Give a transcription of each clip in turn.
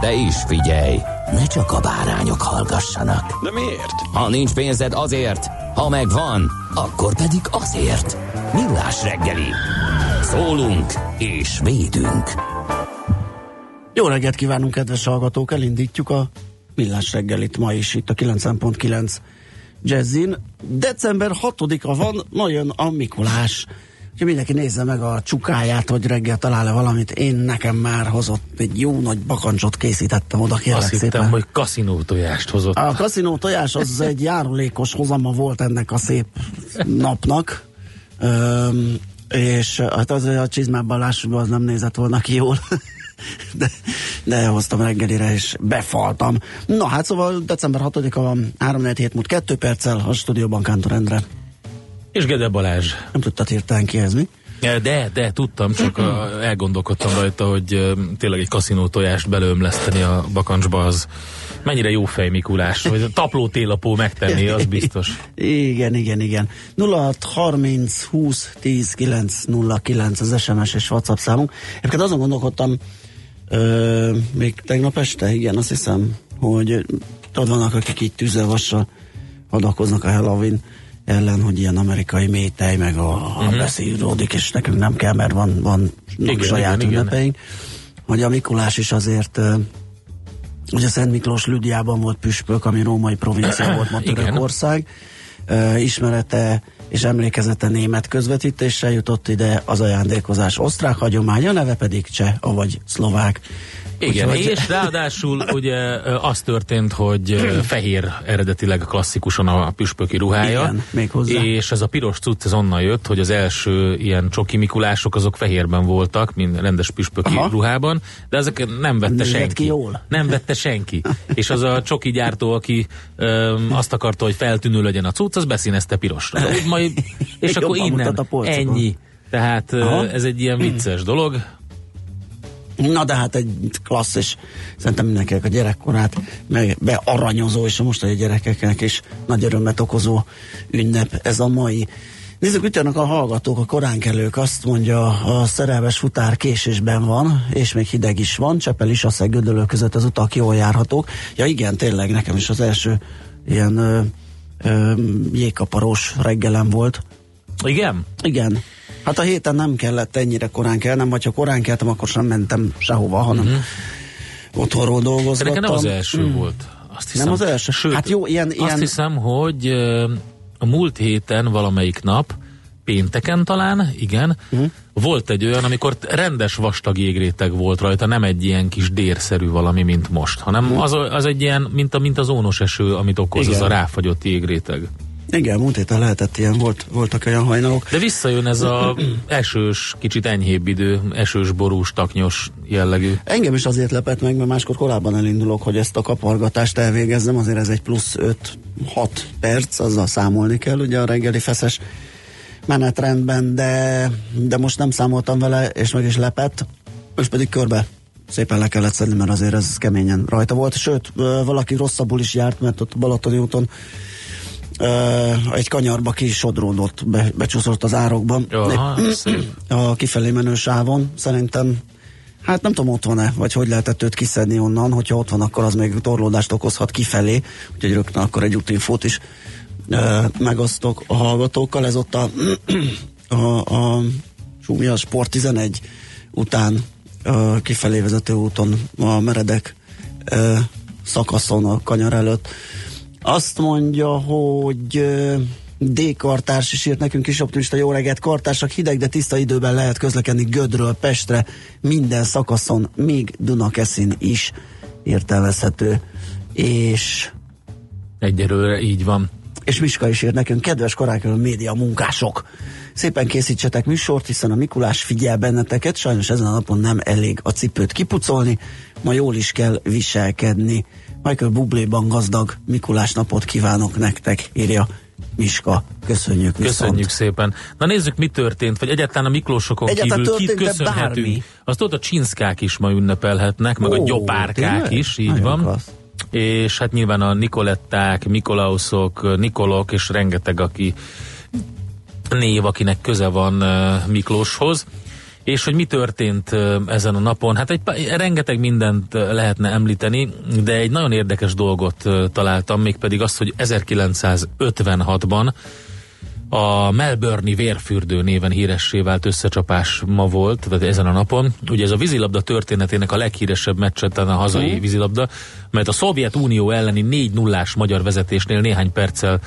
De is figyelj, ne csak a bárányok hallgassanak. De miért? Ha nincs pénzed azért, ha megvan, akkor pedig azért. Millás reggeli. Szólunk és védünk. Jó reggelt kívánunk, kedves hallgatók! Elindítjuk a Millás reggelit ma is itt a 9.9 Jazzin. December 6-a van, ma jön a Mikulás. Úgyhogy mindenki nézze meg a csukáját, hogy reggel talál-e valamit. Én nekem már hozott egy jó nagy bakancsot készítettem oda, kérlek Azt hittem, szépen. hogy kaszinó tojást hozott. A kaszinó tojás az egy járulékos hozama volt ennek a szép napnak. Öm, és hát az a csizmában lássuk, az nem nézett volna ki jól. De, de hoztam reggelire, és befaltam. Na hát szóval december 6-a van, 3 hét múlt 2 perccel, a stúdióban Kántor Endre. És Gede Balázs. Nem tudtad hirtelen ki ez mi? De, de, tudtam, csak a, elgondolkodtam rajta, hogy tényleg egy kaszinó tojást belőmleszteni a bakancsba, az mennyire jó fej Mikulás, vagy tapló télapó megtenni, az biztos. Igen, igen, igen. 06 30 20 10 9 09 az SMS és WhatsApp számunk. Egyébként azon gondolkodtam, ö, még tegnap este, igen, azt hiszem, hogy tudod, vannak, akik így tüzelvassal adakoznak a Halloween ellen, hogy ilyen amerikai métej, meg a, a Mhm. beszélődik, és nekünk nem kell, mert van, van Igen, saját igen, igen. ünnepeink. Hogy a Mikulás is azért Ugye Szent Miklós Lüdiában volt püspök, ami római provincia volt ma Igen. Törökország. Ismerete és emlékezete német közvetítéssel jutott ide az ajándékozás osztrák hagyománya, neve pedig cseh, avagy szlovák. Igen, Úgyhogy- és ráadásul ugye az történt, hogy fehér eredetileg klasszikusan a püspöki ruhája. Igen, méghozzá. És ez a piros cucc ez onnan jött, hogy az első ilyen csoki Mikulások azok fehérben voltak, mint rendes püspöki Aha. ruhában, de ezek nem vette Nézett senki. ki jól? Nem vette senki. és az a csoki gyártó, aki öm, azt akarta, hogy feltűnő legyen a cucc, az beszínezte pirosra. Majd, és Jobban akkor innen ennyi. Tehát Aha. ez egy ilyen vicces dolog. Na de hát egy klasszis, szerintem mindenkinek a gyerekkorát meg bearanyozó, és a mostani gyerekeknek is nagy örömet okozó ünnep ez a mai. Nézzük, mit jönnek a hallgatók, a koránkelők. Azt mondja, a szerelmes futár késésben van, és még hideg is van. Csepel is, a gödölő között az utak jól járhatók. Ja igen, tényleg, nekem is az első ilyen ö, ö, jégkaparós reggelem volt. Igen? Igen. Hát a héten nem kellett ennyire korán kelnem, vagy ha korán keltem, akkor sem mentem sehova, hanem uh-huh. otthonról De dolgozgattam. nekem nem az első Mm. volt. Azt hiszem. Nem az első? Sőt, Hát jó, ilyen- Azt ilyen- hiszem, hogy a múlt héten valamelyik nap, pénteken talán, igen, Mhm. volt egy olyan, amikor rendes vastag jégréteg volt rajta, nem egy ilyen kis dérszerű valami, mint most, hanem az, az egy ilyen, mint, a, mint az ónos eső, amit okoz. Igen. az a ráfagyott jégréteg. Igen, múlt héten lehetett ilyen, volt, voltak olyan hajnalok. De visszajön ez a esős, kicsit enyhébb idő, esős, borús, taknyos jellegű. Engem is azért lepett meg, mert máskor korábban elindulok, hogy ezt a kapargatást elvégezzem, azért ez egy plusz 5-6 perc, azzal számolni kell, ugye a reggeli feszes menetrendben, de, de most nem számoltam vele, és meg is lepett, és pedig körbe szépen le kellett szedni, mert azért ez keményen rajta volt, sőt, valaki rosszabbul is járt, mert ott a Balatoni úton ö, egy kanyarba ki is sodródott, be, becsúszott az árokban. Aha, szép. a kifelé menő sávon. Szerintem, hát nem tudom, ott van-e, vagy hogy lehetett őt kiszedni onnan. Hogyha ott van, akkor az még torlódást okozhat kifelé, úgyhogy rögtön akkor egy útinfót is ö, megosztok a hallgatókkal. Ez ott a, a, a, mi a Sport 11 után ö, kifelé vezető úton a meredek ö, szakaszon a kanyar előtt. Azt mondja, hogy D. Kartárs is írt nekünk is optimista jó reggelt. Kartársak hideg, de tiszta időben lehet közlekedni Gödről Pestre minden szakaszon, még Dunakeszin is értelmezhető. És Egyelőre így van. és Miska is írt nekünk, kedves karákörön média munkások. Szépen készítsetek műsort, hiszen a Mikulás figyel benneteket, sajnos ezen a napon nem elég a cipőt kipucolni, ma jól is kell viselkedni. Michael Bubléban gazdag Mikulás napot kívánok nektek, írja Miska. Köszönjük viszont. Köszönjük szépen. Na nézzük, mi történt, vagy egyáltalán a Miklósokon Egyáltalán kívül kit köszönhetünk. bármi? Azt ott a csinszkák is ma ünnepelhetnek, meg a Ó, gyopárkák tényleg? is, így Nagyon van. klassz. És hát nyilván a Nikoletták, Mikolauszok, Nikolok, és rengeteg, aki név, akinek köze van uh, Miklóshoz. És hogy mi történt ezen a napon? Hát egy, rengeteg mindent lehetne említeni, de egy nagyon érdekes dolgot találtam, mégpedig azt, hogy 1956-ban a Melbourne-i vérfürdő néven híressé vált összecsapás ma volt, tehát ezen a napon. Ugye ez a vízilabda történetének a leghíresebb meccse, a hazai vízilabda, mert a Szovjetunió elleni 4 0 magyar vezetésnél néhány perccel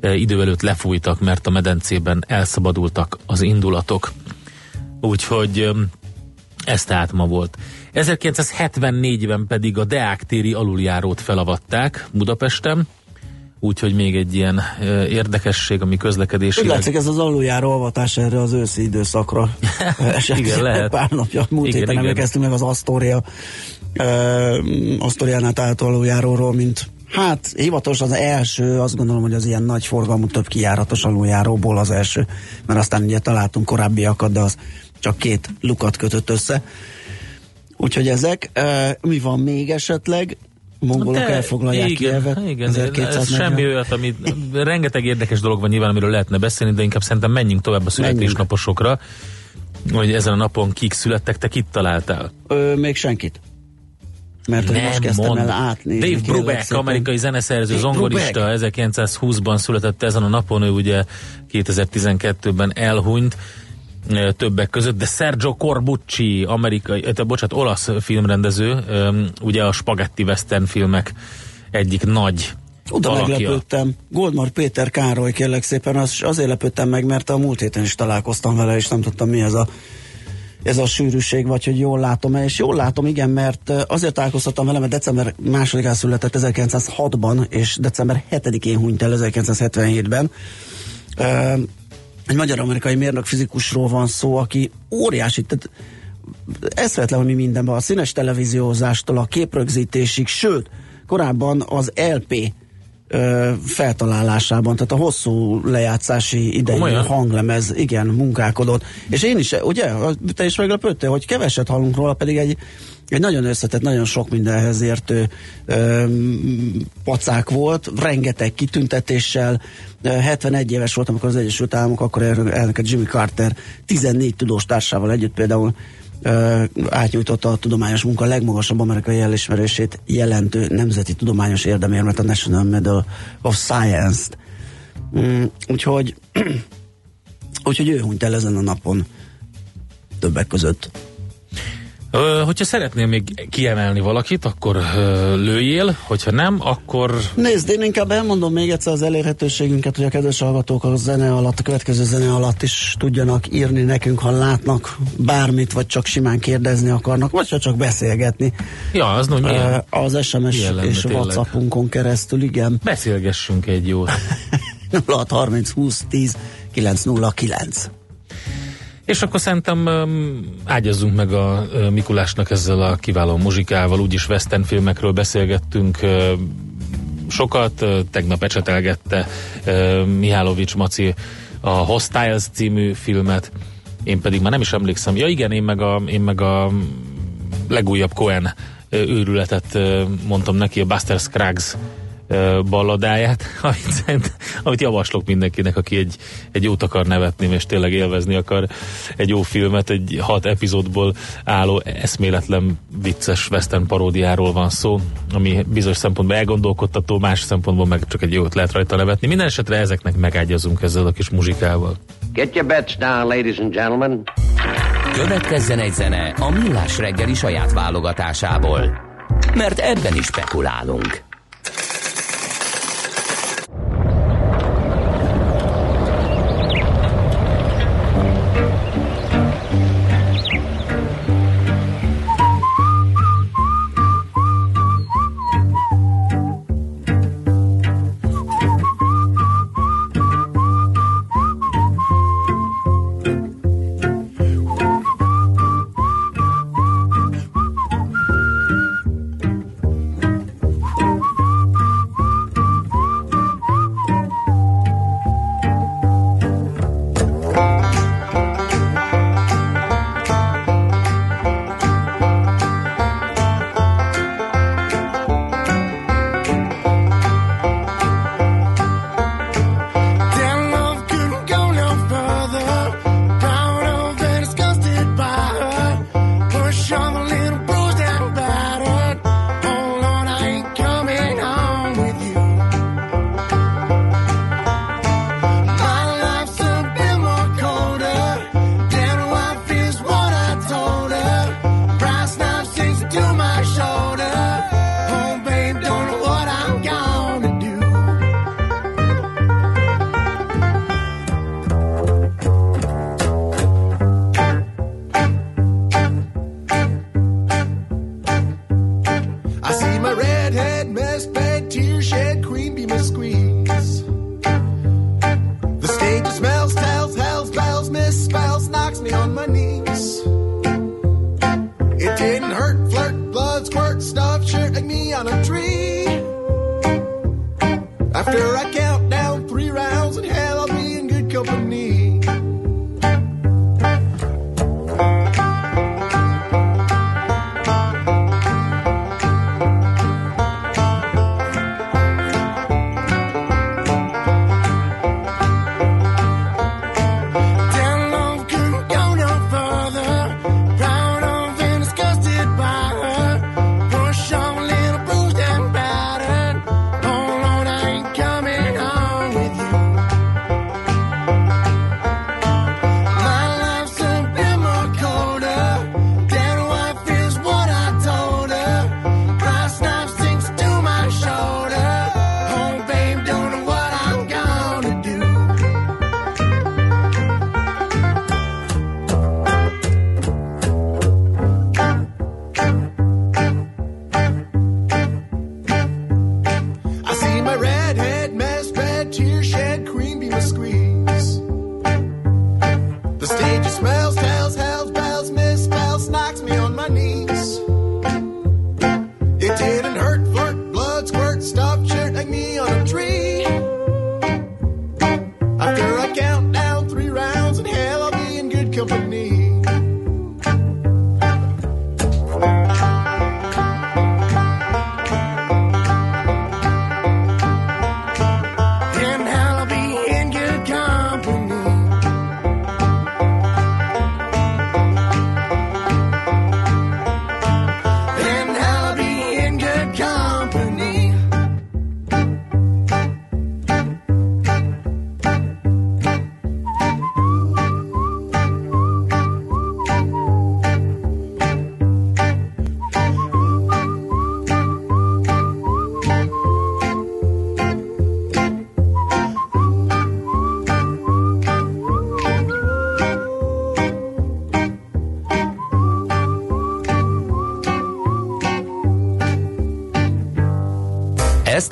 idő előtt lefújtak, mert a medencében elszabadultak az indulatok. Úgyhogy ez tehát ma volt. 1974-ben pedig a Deák téri aluljárót felavatták Budapesten, úgyhogy még egy ilyen ö, érdekesség, ami közlekedési. Úgy látszik ez az aluljáró avatás erre az őszi időszakra. Esett Igen, lehet. Pár napja, múlt Igen, héten igen. emlékeztünk meg az Astoria uh, Astoriánál található aluljáróról, mint Hát hivatalos az első, azt gondolom, hogy az ilyen nagy forgalmú, több kijáratos aluljáróból az első, mert aztán ugye találtunk korábbiakat, de az csak két lukat kötött össze. Úgyhogy ezek, uh, mi van még esetleg? Mongolok De elfoglalják igen, Kievet. Igen, ez 1240. semmi olyat, ami rengeteg érdekes dolog van nyilván, amiről lehetne beszélni, de inkább szerintem menjünk tovább a születésnaposokra, hogy ezen a napon kik születtek, te kit találtál? Ö, még senkit. Mert hogy most kezdtem el átnézni. Dave Brubeck, szépen. amerikai zeneszerző, Dave zongorista, 1920-ban született ezen a napon, ő ugye 2012-ben elhunyt többek között, de Sergio Corbucci, amerikai, ö, bocsánat, olasz filmrendező, ugye a spagetti western filmek egyik nagy Oda alakja. meglepődtem. Goldmar Péter Károly, kérlek szépen, az, azért lepődtem meg, mert a múlt héten is találkoztam vele, és nem tudtam mi ez a ez a sűrűség, vagy hogy jól látom-e, és jól látom, igen, mert azért találkoztattam vele, mert december másodikán született 1906-ban, és december 7-én hunyt el 1977-ben. Egy magyar-amerikai mérnök fizikusról van szó, aki óriási, tehát eszvetlen, hogy mi mindenben, a színes televíziózástól a képrögzítésig, sőt, korábban az LP ö, feltalálásában, tehát a hosszú lejátszási idejű hanglemez, igen, munkálkodott. És én is, ugye, te is meglepődtél, hogy keveset hallunk róla, pedig egy, egy nagyon összetett, nagyon sok mindenhez értő ö, pacák volt, rengeteg kitüntetéssel, Ö, 71 éves volt, amikor az Egyesült Államok akkor elnöke Jimmy Carter 14 tudós társával együtt például ö, átnyújtotta a tudományos munka legmagasabb amerikai elismerését jelentő nemzeti tudományos érdemérmet, a National Medal of Science-t. Mm, úgyhogy, úgyhogy ő hunyt el ezen a napon többek között. Ö, hogyha szeretnél még kiemelni valakit, akkor ö, lőjél, hogyha nem, akkor Nézd, én inkább elmondom még egyszer az elérhetőségünket, hogy a kedves hallgatók a zene alatt, a következő zene alatt is tudjanak írni nekünk, ha látnak bármit, vagy csak simán kérdezni akarnak, vagy ha csak beszélgetni. ja, az no, milyen, Ö, Az SMS milyen lenne és tényleg? Whatsappunkon keresztül, igen. beszélgessünk egy jót. 0630 20 10 909. És akkor szerintem ágyazzunk meg a Mikulásnak ezzel a kiváló muzsikával, úgyis western filmekről beszélgettünk sokat, tegnap ecsetelgette Mihálovics Maci a Hostiles című filmet, én pedig már nem is emlékszem, ja igen, én meg a, én meg a legújabb Cohen őrületet mondtam neki, a Buster Scruggs balladáját, amit, amit javaslok mindenkinek, aki egy, egy jót akar nevetni, és tényleg élvezni akar egy jó filmet, egy hat epizódból álló eszméletlen vicces western paródiáról van szó, ami bizonyos szempontból elgondolkodtató, más szempontból meg csak egy jót lehet rajta nevetni. Minden esetre ezeknek megágyazunk ezzel a kis muzsikával. Get your bets down, ladies and gentlemen. Következzen egy zene a Millás reggeli saját válogatásából, mert ebben is spekulálunk.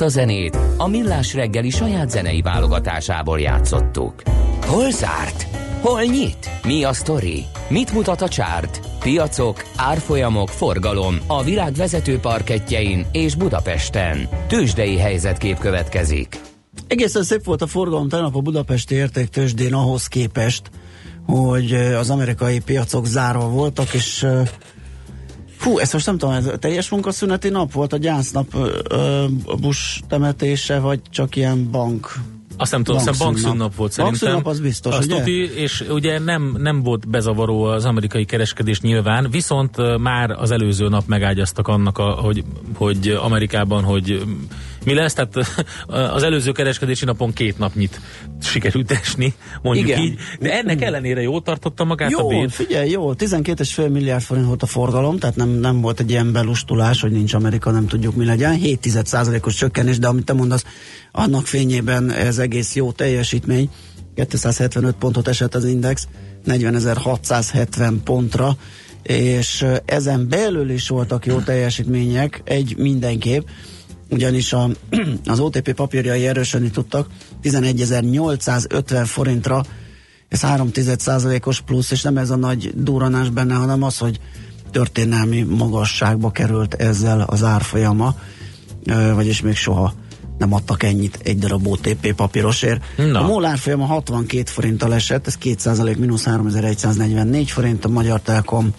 Azt a zenét a Millás reggeli saját zenei válogatásából játszottuk. Hol zárt? Hol nyit? Mi a sztori? Mit mutat a csárt? Piacok, árfolyamok, forgalom a világ vezető parketjein és Budapesten. Tősdei helyzetkép következik. Egészen szép volt a forgalom tegnap a budapesti értéktősdén ahhoz képest, hogy eh, az amerikai piacok zárva voltak, és eh, Fú, ezt most nem tudom, ez teljes munkaszüneti nap volt, a gyásznap Bush temetése, vagy csak ilyen bank azt nem tudom, szóval hiszem bankszünnap volt szerintem. Bankszünnap az biztos, azt ugye? Tuti, és ugye nem, nem volt bezavaró az amerikai kereskedés nyilván, viszont már az előző nap megágyaztak annak, a, hogy, hogy Amerikában, hogy mi lesz, tehát az előző kereskedési napon két nap nyit sikerült esni, mondjuk Igen. így, de ennek ellenére jól tartotta magát a Jó, bét. figyelj, jó, 12,5 milliárd forint volt a forgalom, tehát nem, nem volt egy ilyen belustulás, hogy nincs Amerika, nem tudjuk mi legyen. 7 os csökkenés, de amit te mondasz, annak fényében ez egész jó teljesítmény. 275 pontot esett az index, 40.670 pontra, és ezen belül is voltak jó teljesítmények, egy mindenképp, ugyanis a, az OTP papírjai erősödni tudtak 11.850 forintra, ez 3 os plusz, és nem ez a nagy duranás benne, hanem az, hogy történelmi magasságba került ezzel az árfolyama, vagyis még soha nem adtak ennyit egy darab OTP papírosért. Na. A MOL árfolyama 62 forinttal esett, ez 2 mínusz 3144 forint, a Magyar Telekom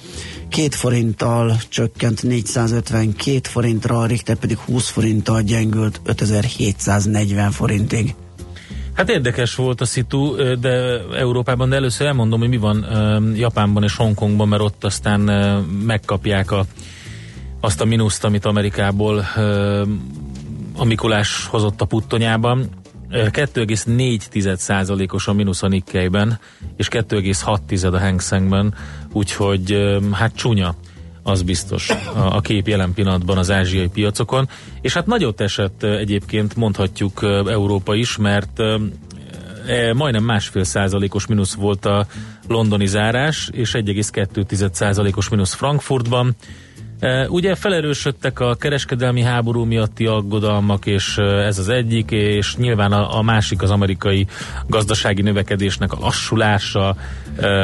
2 forinttal csökkent 452 forintra, a Richter pedig 20 forinttal gyengült 5740 forintig. Hát érdekes volt a szitu, de Európában, de először elmondom, hogy mi van Japánban és Hongkongban, mert ott aztán megkapják a, azt a mínuszt, amit Amerikából a Mikulás hozott a puttonyában. Ö, 2,4%-os a mínusz a Nikkeiben, és 2,6 a Hang Sengben, úgyhogy hát csúnya az biztos a, a kép jelen pillanatban az ázsiai piacokon. És hát nagyot esett egyébként mondhatjuk Európa is, mert e, majdnem másfél százalékos mínusz volt a londoni zárás, és 1,2 százalékos mínusz Frankfurtban. Ugye felerősödtek a kereskedelmi háború miatti aggodalmak, és ez az egyik, és nyilván a, a másik az amerikai gazdasági növekedésnek a lassulása.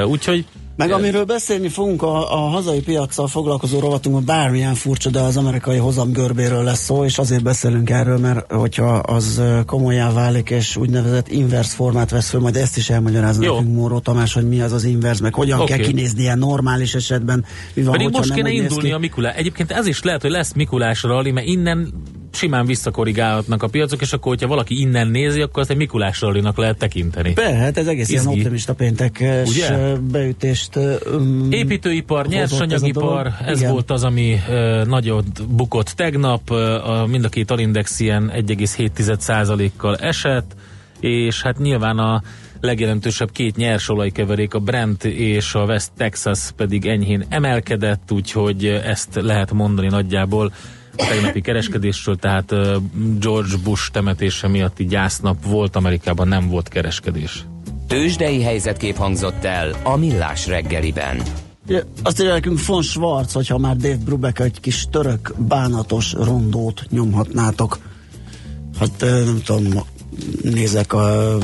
Úgyhogy Meg amiről beszélni fogunk a, a hazai piacsal foglalkozó rovatunkban bármilyen furcsa, de az amerikai hozam görbéről lesz szó, és azért beszélünk erről, mert hogyha az komolyá válik, és úgynevezett inverse formát vesz föl, majd ezt is elmagyarázza nekünk Móró Tamás, hogy mi az az inverse, meg hogyan Oké. kell kinézni ilyen normális esetben, mi van, Pedig most kéne indulni ki. a Mikulás. Egyébként ez is lehet, hogy lesz Mikulás rally, mert innen simán visszakorrigálhatnak a piacok, és akkor, hogyha valaki innen nézi, akkor azt egy Mikulás rallynak lehet tekinteni. Be, hát ez egész ilyen Izgi. optimista péntekes Ugye? ö, beütést um, Építőipar, ez nyersanyagipar, ez, Igen. volt az, ami ö, nagyot bukott tegnap, ö, a, mind a két alindex ilyen 1,7%-kal esett, és hát nyilván a legjelentősebb két nyersolajkeverék, a Brent és a West Texas pedig enyhén emelkedett, úgyhogy ezt lehet mondani nagyjából tegnapi kereskedésről, tehát George Bush temetése miatti gyásznap volt, Amerikában nem volt kereskedés. Tőzsdei helyzetkép hangzott el a Millás reggeliben. Ja, Azt írja nekünk von Schwarz, hogyha már Dave Brubeck egy kis török bánatos rondót nyomhatnátok. Hát nem tudom, nézek a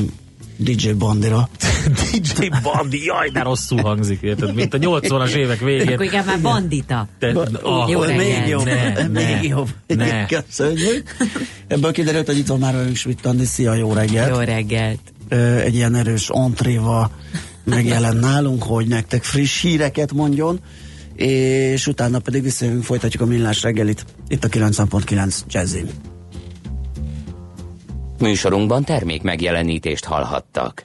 DJ Bandira. DJ Bandi, jaj, de rosszul hangzik, érted? Mint a 80-as évek végén. Akkor inkább már bandita. Te, ah, Jó még jobb, Ne, még ne, jobb. ne. Köszönjük. Ebből kiderült, hogy itt van már velünk Schmidt Andi. Szia, jó reggelt. Jó reggelt. Egy ilyen erős antréval megjelent nálunk, hogy nektek friss híreket mondjon, és utána pedig visszajövünk, folytatjuk a millás reggelit. Itt a 90.9 Jazzin. Műsorunkban termék megjelenítést hallhattak.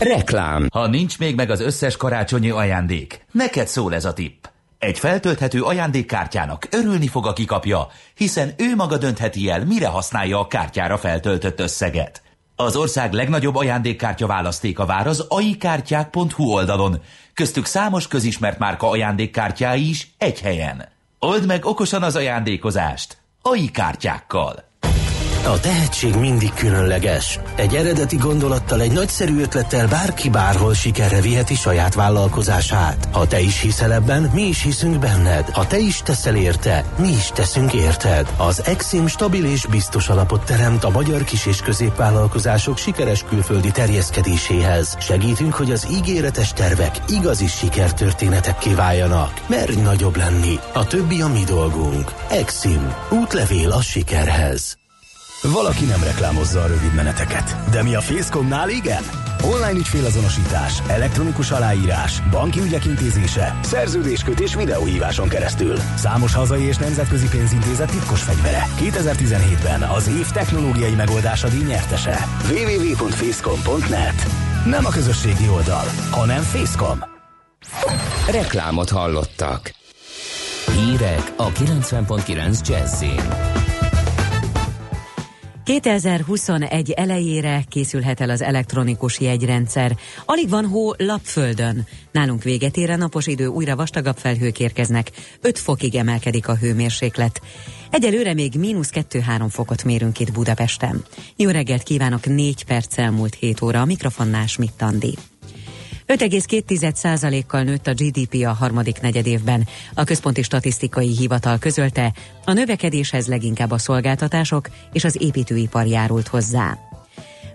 Reklám. Ha nincs még meg az összes karácsonyi ajándék, neked szól ez a tipp. Egy feltölthető ajándékkártyának örülni fog, aki kapja, hiszen ő maga döntheti el, mire használja a kártyára feltöltött összeget. Az ország legnagyobb ajándékkártya választéka vár az aikártyák.hu oldalon, köztük számos közismert márka ajándékkártyái is egy helyen. Old meg okosan az ajándékozást. AI kártyákkal. A tehetség mindig különleges. Egy eredeti gondolattal, egy nagyszerű ötlettel bárki bárhol sikerre viheti saját vállalkozását. Ha te is hiszel ebben, mi is hiszünk benned. Ha te is teszel érte, mi is teszünk érted. Az Exim stabil és biztos alapot teremt a magyar kis- és középvállalkozások sikeres külföldi terjeszkedéséhez. Segítünk, hogy az ígéretes tervek igazi sikertörténetekké váljanak. Merj nagyobb lenni. A többi a mi dolgunk. Exim. Útlevél a sikerhez. Valaki nem reklámozza a rövid meneteket, de mi a Facecomnál igen? Online ügyfélazonosítás, elektronikus aláírás, banki ügyek intézése, szerződéskötés videóhíváson keresztül. Számos hazai és nemzetközi pénzintézet titkos fegyvere. 2017-ben az év technológiai megoldása díj nyertese. www.facecom.net Nem a közösségi oldal, hanem Facecom. Reklámot hallottak. Hírek a 90.9 Jazzin. 2021 elejére készülhet el az elektronikus jegyrendszer. Alig van hó lapföldön. Nálunk véget ér a napos idő, újra vastagabb felhők érkeznek. 5 fokig emelkedik a hőmérséklet. Egyelőre még mínusz 2-3 fokot mérünk itt Budapesten. Jó reggelt kívánok, 4 perc elmúlt 7 óra, a mikrofonnál Schmidt Andi. 5,2%-kal nőtt a GDP a harmadik negyedévben. A Központi Statisztikai Hivatal közölte, a növekedéshez leginkább a szolgáltatások és az építőipar járult hozzá.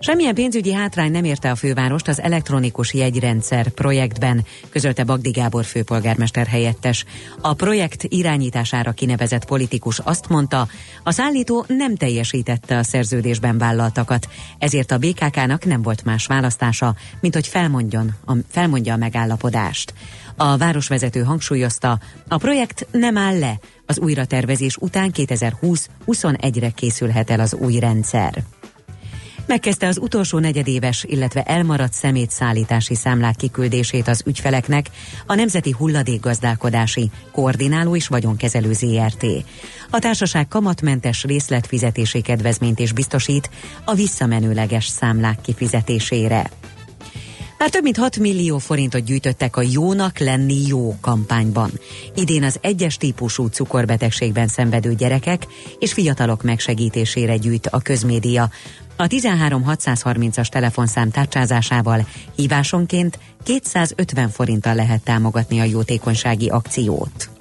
Semmilyen pénzügyi hátrány nem érte a fővárost az elektronikus jegyrendszer projektben, közölte Bagdi Gábor főpolgármester helyettes. A projekt irányítására kinevezett politikus azt mondta, a szállító nem teljesítette a szerződésben vállaltakat, ezért a BKK-nak nem volt más választása, mint hogy felmondjon, a, felmondja a megállapodást. A városvezető hangsúlyozta, a projekt nem áll le, az újratervezés után 2020-21-re készülhet el az új rendszer. Megkezdte az utolsó negyedéves, illetve elmaradt szemétszállítási számlák kiküldését az ügyfeleknek a Nemzeti Hulladékgazdálkodási Koordináló és Vagyonkezelő ZRT. A társaság kamatmentes részletfizetési kedvezményt is biztosít a visszamenőleges számlák kifizetésére. Már több mint 6 millió forintot gyűjtöttek a Jónak lenni jó kampányban. Idén az egyes típusú cukorbetegségben szenvedő gyerekek és fiatalok megsegítésére gyűjt a közmédia. A 13630-as telefonszám tárcsázásával hívásonként 250 forinttal lehet támogatni a jótékonysági akciót.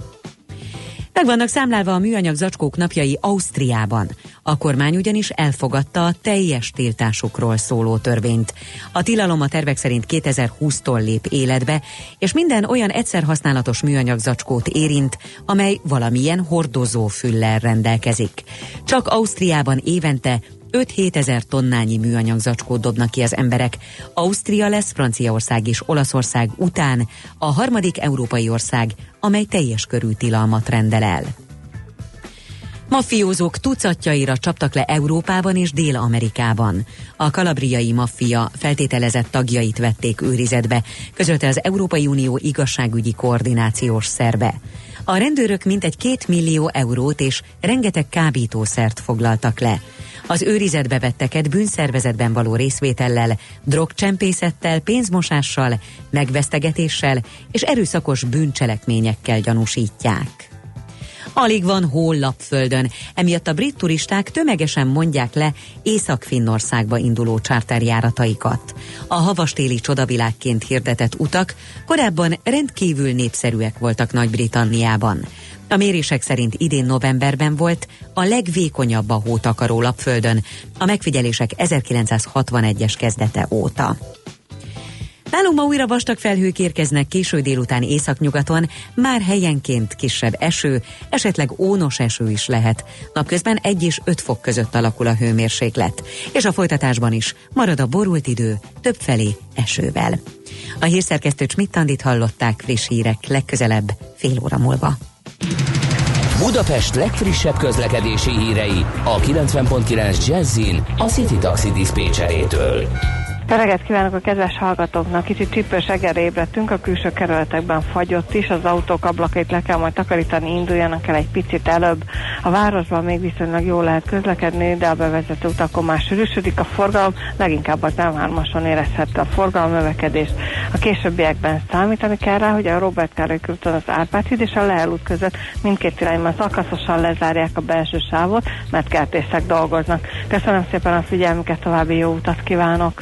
Meg vannak számlálva a műanyag zacskók napjai Ausztriában. A kormány ugyanis elfogadta a teljes tiltásukról szóló törvényt. A tilalom a tervek szerint 2020-tól lép életbe, és minden olyan egyszer használatos műanyag zacskót érint, amely valamilyen hordozó füllel rendelkezik. Csak Ausztriában évente 5-7 ezer tonnányi műanyag zacskót dobnak ki az emberek. Ausztria lesz Franciaország és Olaszország után a harmadik európai ország, amely teljes körű tilalmat rendel el. Mafiózók tucatjaira csaptak le Európában és Dél-Amerikában. A kalabriai maffia feltételezett tagjait vették őrizetbe, közölte az Európai Unió igazságügyi koordinációs szerve. A rendőrök mintegy két millió eurót és rengeteg kábítószert foglaltak le. Az őrizetbe vetteket bűnszervezetben való részvétellel, drogcsempészettel, pénzmosással, megvesztegetéssel és erőszakos bűncselekményekkel gyanúsítják. Alig van hó lapföldön, emiatt a brit turisták tömegesen mondják le Észak-Finnországba induló csárterjárataikat. A havastéli csodavilágként hirdetett utak korábban rendkívül népszerűek voltak Nagy-Britanniában. A mérések szerint idén novemberben volt a legvékonyabb a hótakaró lapföldön, a megfigyelések 1961-es kezdete óta. Nálunk ma újra vastag felhők érkeznek késő délután északnyugaton, már helyenként kisebb eső, esetleg ónos eső is lehet. Napközben 1 és 5 fok között alakul a hőmérséklet. És a folytatásban is marad a borult idő, többfelé esővel. A hírszerkesztő Csmittandit hallották friss hírek legközelebb fél óra múlva. Budapest legfrissebb közlekedési hírei a 90.9 Jazzin a City Taxi Dispécsejétől. Jó kívánok a kedves hallgatóknak! Kicsit csípős eggerre ébredtünk, a külső kerületekben fagyott is, az autók ablakait le kell majd takarítani, induljanak el egy picit előbb. A városban még viszonylag jól lehet közlekedni, de a bevezető utakon már sűrűsödik a forgalom, leginkább az M3-ason érezhette a forgalom növekedés. A későbbiekben számítani kell rá, hogy a Robert Károly körúton az Árpád híd és a Lehel út között mindkét irányban szakaszosan lezárják a belső sávot, mert kertészek dolgoznak. Köszönöm szépen a figyelmüket, további jó utat kívánok!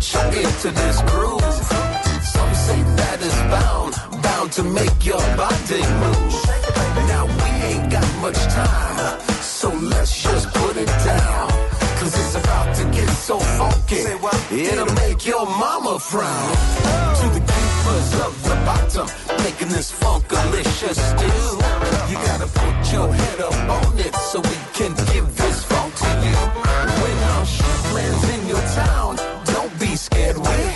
put into this groove. Some say that is bound, bound to make your body move. Now we ain't got much time, so let's just put it down. Cause it's about to get so funky, it'll make your mama frown. To the keepers of the bottom, making this funkalicious stew. You gotta put your head up on it so we can give this funk to you. When our shit lands in your town, isqueiro. É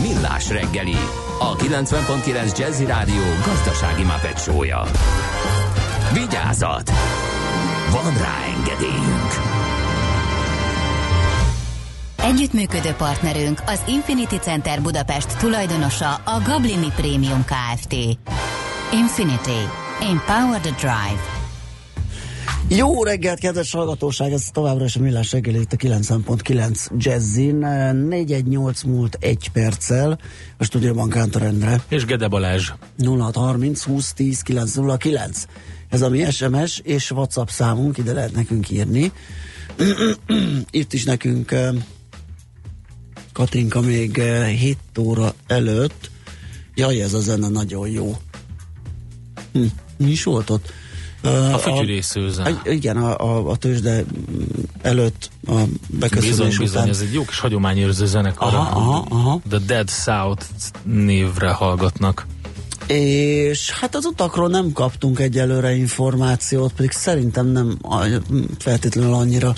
Millás reggeli, a 90.9 Jazzy Rádió gazdasági mapetsója. Vigyázat! Van rá engedélyünk! Együttműködő partnerünk az Infinity Center Budapest tulajdonosa a Gablini Premium Kft. Infinity. Empower the Drive. Jó reggelt, kedves hallgatóság! Ez továbbra is a Millás reggeli itt a 90.9 Jazzin. 418 múlt egy perccel. A stúdióban Kántor Endre. És Gede Balázs. 0630 20 10 909. Ez a mi SMS és WhatsApp számunk, ide lehet nekünk írni. Itt is nekünk eh, Katinka még 7 óra előtt. Jaj, ez a zene nagyon jó. Hm, mi is volt ott? A fütyülészőzen. Igen, a, a, a tőzsde előtt a beköszönés Bizony, után. bizony, ez egy jó kis hagyományőrző zenekar. Aha, aha, aha. The Dead South névre hallgatnak. És hát az utakról nem kaptunk egyelőre információt, pedig szerintem nem feltétlenül annyira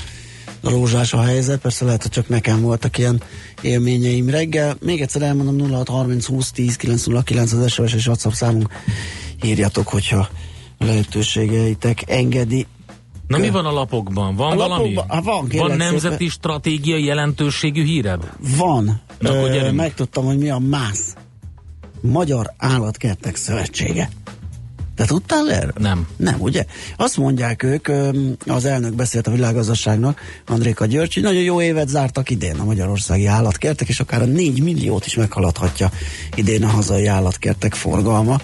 rózsás a helyzet, persze lehet, hogy csak nekem voltak ilyen élményeim reggel. Még egyszer elmondom 0630 20 10 909 az SOS és WhatsApp számunk. Írjatok, hogyha lehetőségeitek engedi. Na mi van a lapokban? Van A valami? lapokban- hát van, van nemzeti szépen. stratégiai jelentőségű híred? Van. Na, akkor Ö, gyerünk. megtudtam, hogy mi a MÁSZ. Magyar Állatkertek Szövetsége. Te tudtál erről? Nem. Nem, ugye? Azt mondják ők, az elnök beszélt a világgazdaságnak, Andréka György, hogy nagyon jó évet zártak idén a magyarországi állatkertek, és akár a 4 milliót is meghaladhatja idén a hazai állatkertek forgalma.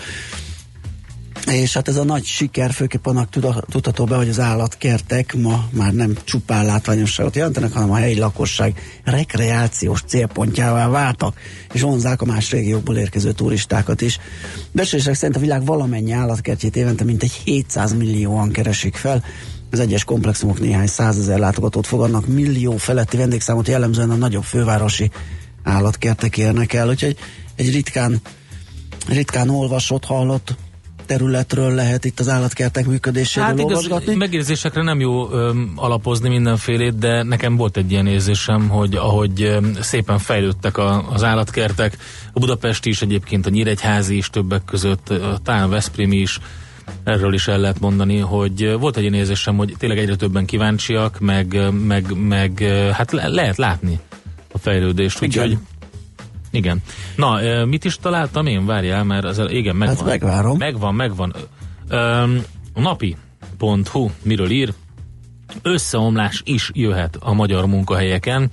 És hát ez a nagy siker főképp annak tudható be, hogy az állatkertek ma már nem csupán látványosságot jelentenek, hanem a helyi lakosság rekreációs célpontjává váltak, és vonzák a más régiókból érkező turistákat is. Beszélések szerint a világ valamennyi állatkertjét évente mintegy 700 millióan keresik fel, az egyes komplexumok néhány százezer látogatót fogadnak, millió feletti vendégszámot jellemzően a nagyobb fővárosi állatkertek érnek el, úgyhogy egy ritkán, ritkán olvasott, hallott területről lehet itt az állatkertek működéséről Hát igaz, olvasgatni. megérzésekre nem jó öm, alapozni mindenfélét, de nekem volt egy ilyen érzésem, hogy ahogy öm, szépen fejlődtek a, az állatkertek, a budapesti is egyébként, a Nyíregyházi is többek között, talán a Veszprémi is, erről is el lehet mondani, hogy volt egy ilyen érzésem, hogy tényleg egyre többen kíváncsiak, meg, meg, meg hát le, lehet látni a fejlődést, úgyhogy igen. Na, mit is találtam én? Várjál, mert az, igen, megvan. Hát megvárom. Megvan, megvan. Napi.hu miről ír? Összeomlás is jöhet a magyar munkahelyeken,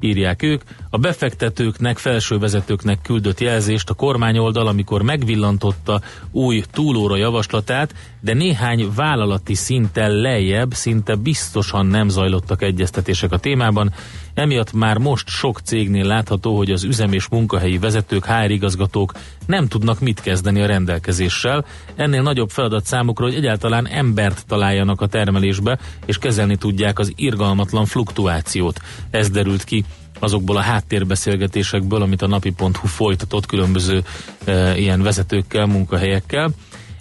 írják ők. A befektetőknek, felső vezetőknek küldött jelzést a kormányoldal, amikor megvillantotta új túlóra javaslatát, de néhány vállalati szinten lejjebb szinte biztosan nem zajlottak egyeztetések a témában. Emiatt már most sok cégnél látható, hogy az üzem és munkahelyi vezetők, HR igazgatók nem tudnak mit kezdeni a rendelkezéssel. Ennél nagyobb feladat számukra, hogy egyáltalán embert találjanak a termelésbe, és kezelni tudják az irgalmatlan fluktuációt. Ez derült ki azokból a háttérbeszélgetésekből, amit a napi.hu folytatott különböző e, ilyen vezetőkkel, munkahelyekkel.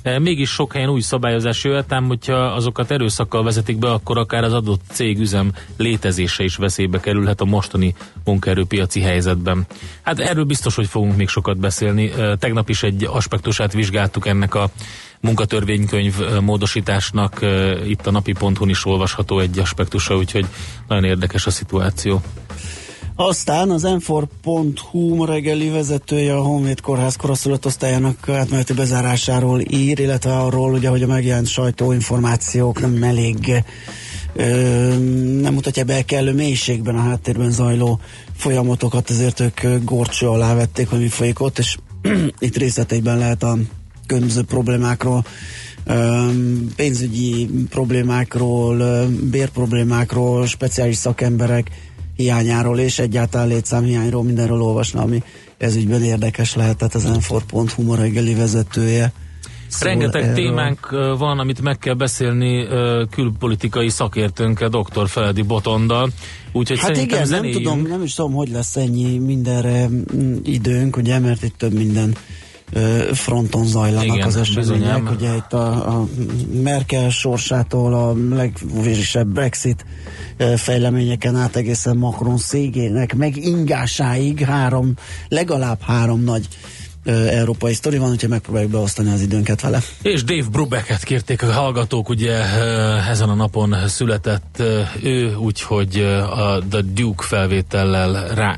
E, mégis sok helyen új szabályozás jöhet, ám hogyha azokat erőszakkal vezetik be, akkor akár az adott cég üzem létezése is veszélybe kerülhet a mostani munkaerőpiaci helyzetben. Hát erről biztos, hogy fogunk még sokat beszélni. E, tegnap is egy aspektusát vizsgáltuk ennek a munkatörvénykönyv e, módosításnak. E, itt a napi.hu-n is olvasható egy aspektusa, úgyhogy nagyon érdekes a szituáció. Aztán az m4.hu ma reggeli vezetője a Honvéd Kórház koraszülött osztályának átmeneti bezárásáról ír, illetve arról, ugye, hogy a megjelent sajtóinformációk nem elég ö, nem mutatja be kellő mélységben a háttérben zajló folyamatokat, ezért ők górcső alá vették, hogy mi folyik ott, és itt részleteiben lehet a különböző problémákról pénzügyi problémákról, bérproblémákról, speciális szakemberek hiányáról és egyáltalán létszámhiányról mindenről olvasna, ami ez ügyben érdekes lehetett az enfor.hu ma reggeli vezetője szól Rengeteg erről. témánk van, amit meg kell beszélni külpolitikai szakértőnkkel, dr. Feledi Botondal, úgyhogy Hát igen, nem zenéljünk. tudom, nem is tudom, hogy lesz ennyi mindenre mm, időnk, ugye, mert itt több minden fronton zajlanak Igen, az események. bizonyám. Ugye itt a, a Merkel sorsától a legvérisebb Brexit fejleményeken át egészen Macron szégének, meg ingásáig három, legalább három nagy európai sztori van, úgyhogy megpróbáljuk beosztani az időnket vele. És Dave Brubecket kérték a hallgatók, ugye ezen a napon született ő, úgyhogy a The Duke felvétellel rá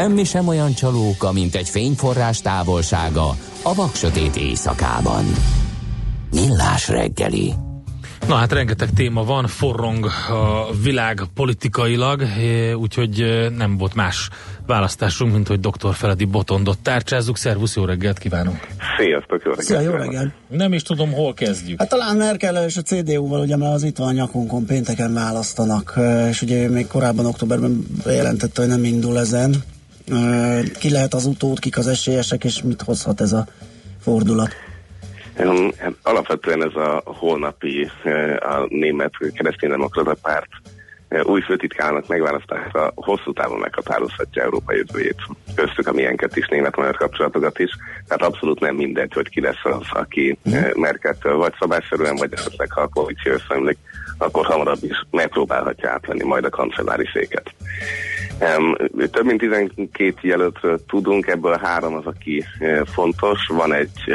Semmi sem olyan csalóka, mint egy fényforrás távolsága a vaksötét éjszakában. Millás reggeli. Na hát rengeteg téma van, forrong a világ politikailag, eh, úgyhogy eh, nem volt más választásunk, mint hogy dr. Feledi Botondot tárcsázzuk. Szervusz, jó reggelt kívánunk! Sziasztok, jó reggelt! Szia, jó kívánok. reggelt! Nem is tudom, hol kezdjük. Hát talán Merkel és a CDU-val, ugye, mert az itt van a nyakunkon, pénteken választanak, ö, és ugye még korábban októberben bejelentette, hogy nem indul ezen. Ki lehet az utód, kik az esélyesek, és mit hozhat ez a fordulat? Alapvetően ez a holnapi a német kereszténydemokrata párt új főtitkának megválasztása hosszú távon meghatározhatja Európa jövőjét. Köztük a milyenket is, német-magyar kapcsolatokat is. Tehát abszolút nem mindegy, hogy ki lesz az, aki eh, Merkeltől vagy szabályszerűen, vagy esetleg ha a koalíció összeomlik, akkor hamarabb is megpróbálhatja átvenni majd a kancellári széket. Több mint 12 jelöltről tudunk, ebből három az, aki uh, fontos. Van egy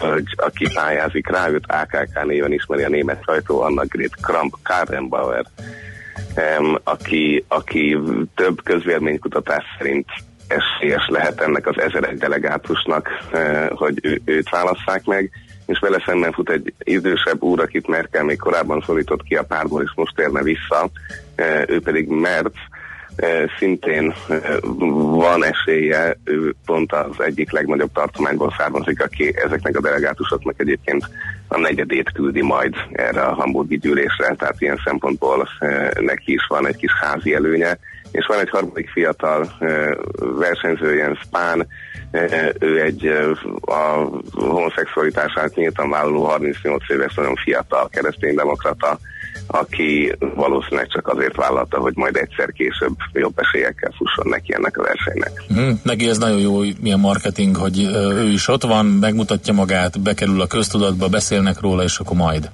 hölgy, aki pályázik rá, őt AKK néven ismeri a német sajtó, Anna Gret Kramp Karrenbauer, um, aki, aki több közvéleménykutatás szerint esélyes lehet ennek az ezer delegátusnak, uh, hogy őt válasszák meg, és vele szemben fut egy idősebb úr, akit Merkel még korábban szólított ki a párból, és most térne vissza, ő pedig Merz, Eh, szintén eh, van esélye, ő pont az egyik legnagyobb tartományból származik, aki ezeknek a delegátusoknak egyébként a negyedét küldi majd erre a hamburgi gyűlésre, tehát ilyen szempontból e, neki is van egy kis házi előnye, és van egy harmadik fiatal versenyző, Spahn, e, ő egy a homoszexualitását nyíltan vállaló 38 éves, nagyon fiatal kereszténydemokrata, aki valószínűleg csak azért vállalta, hogy majd egyszer később jobb esélyekkel fusson neki ennek a versenynek. Hm, neki ez nagyon jó, milyen marketing, hogy ő is ott van, megmutatja magát, bekerül a köztudatba, beszélnek róla, és akkor majd.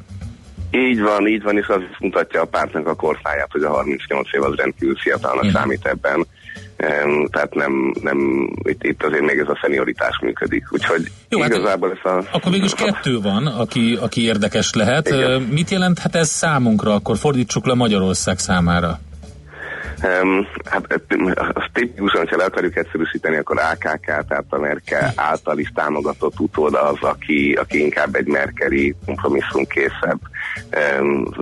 Így van, így van, és az mutatja a pártnak a korfáját, hogy a 38 év az rendkívül fiatalnak Mhm. számít ebben. Tehát nem, nem itt, itt azért még ez a szenioritás működik. Úgyhogy Jó, hát igazából ez a... Akkor végül is kettő van, aki, aki érdekes lehet. Ö, Mit jelenthet ez számunkra? Akkor fordítsuk le Magyarország számára. Um, hát azt tipikusan, hogyha le akarjuk egyszerűsíteni, akkor AKK, tehát a Merkel által is támogatott utód az, aki, aki inkább egy merkeli kompromisszumkészebb, um,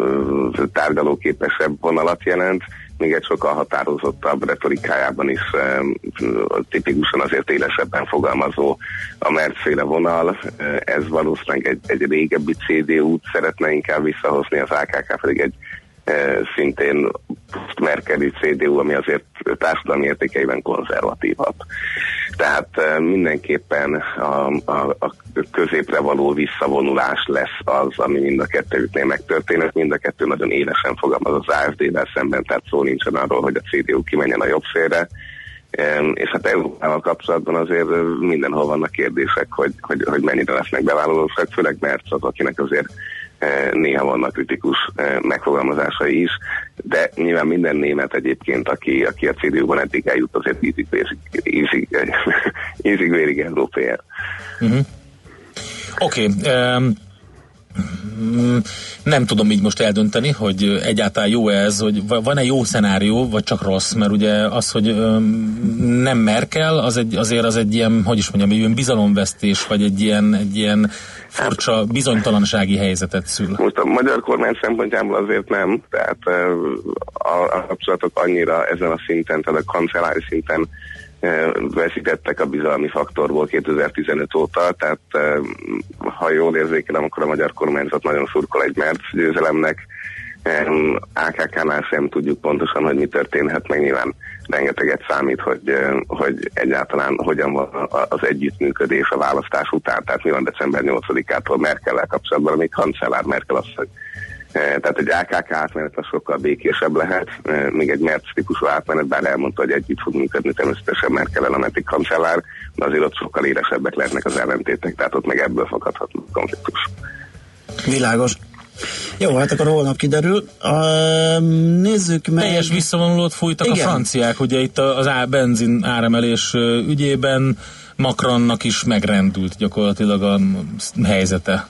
tárgyalóképesebb vonalat jelent, még egy sokkal határozottabb retorikájában is tipikusan azért élesebben fogalmazó a Mercféle vonal. Ez valószínűleg egy, egy régebbi CDU-t szeretne inkább visszahozni, az AKK pedig egy szintén Merkeli CDU, ami azért társadalmi értékeiben konzervatívabb. Tehát eh, mindenképpen a, a, a középre való visszavonulás lesz az, ami mind a kettőjüknél megtörténhet. Mind a kettő nagyon élesen fogalmaz az AFD-vel szemben, tehát szó nincsen arról, hogy a CDU kimenjen a jobb félre. Em, És hát Európával kapcsolatban azért mindenhol vannak kérdések, hogy, hogy, hogy mennyire lesznek bevállalósak, főleg mert az, akinek azért néha vannak kritikus eh, megfogalmazásai is, de nyilván minden német egyébként, aki, aki a CDU-ban eddig eljut, azért ízig-vérig ízig, ízig európai Uh-huh. Oké. Okay, um, nem tudom így most eldönteni, hogy egyáltalán jó ez, hogy va- van-e jó szenárió, vagy csak rossz, mert ugye az, hogy nem Merkel, az egy, azért az egy ilyen, hogy is mondjam, egy ilyen bizalomvesztés, vagy egy ilyen, egy ilyen furcsa bizonytalansági helyzetet szül. Most a magyar kormány szempontjából azért nem, tehát eh, a, a kapcsolatok annyira ezen a szinten, tehát a kancellári szinten veszítettek a bizalmi faktorból 2015 óta, tehát eh, ha jól érzékelem, akkor a magyar kormányzat nagyon szurkol egy Merc győzelemnek. Em, AKK-nál sem tudjuk pontosan, hogy mi történhet, meg nyilván rengeteget számít, hogy, hogy egyáltalán hogyan van az együttműködés a választás után, tehát mi van december 8-ától Merkel-el kapcsolatban, amíg kancellár Merkel asszony. Eh, Tehát egy AKK átmenet az sokkal békésebb lehet, eh, még egy Merz típusú átmenet, bár elmondta, hogy együtt fog működni természetesen Merkel ameddig kancellár, de azért ott sokkal élesebbek lehetnek az ellentétek, tehát ott meg ebből fakadhat a konfliktus. Világos. Jó, hát akkor holnap kiderül. Uh, nézzük meg. Teljes visszavonulót fújtak Igen. a franciák, ugye itt az á, benzin áremelés ügyében Macronnak is megrendült gyakorlatilag a helyzete.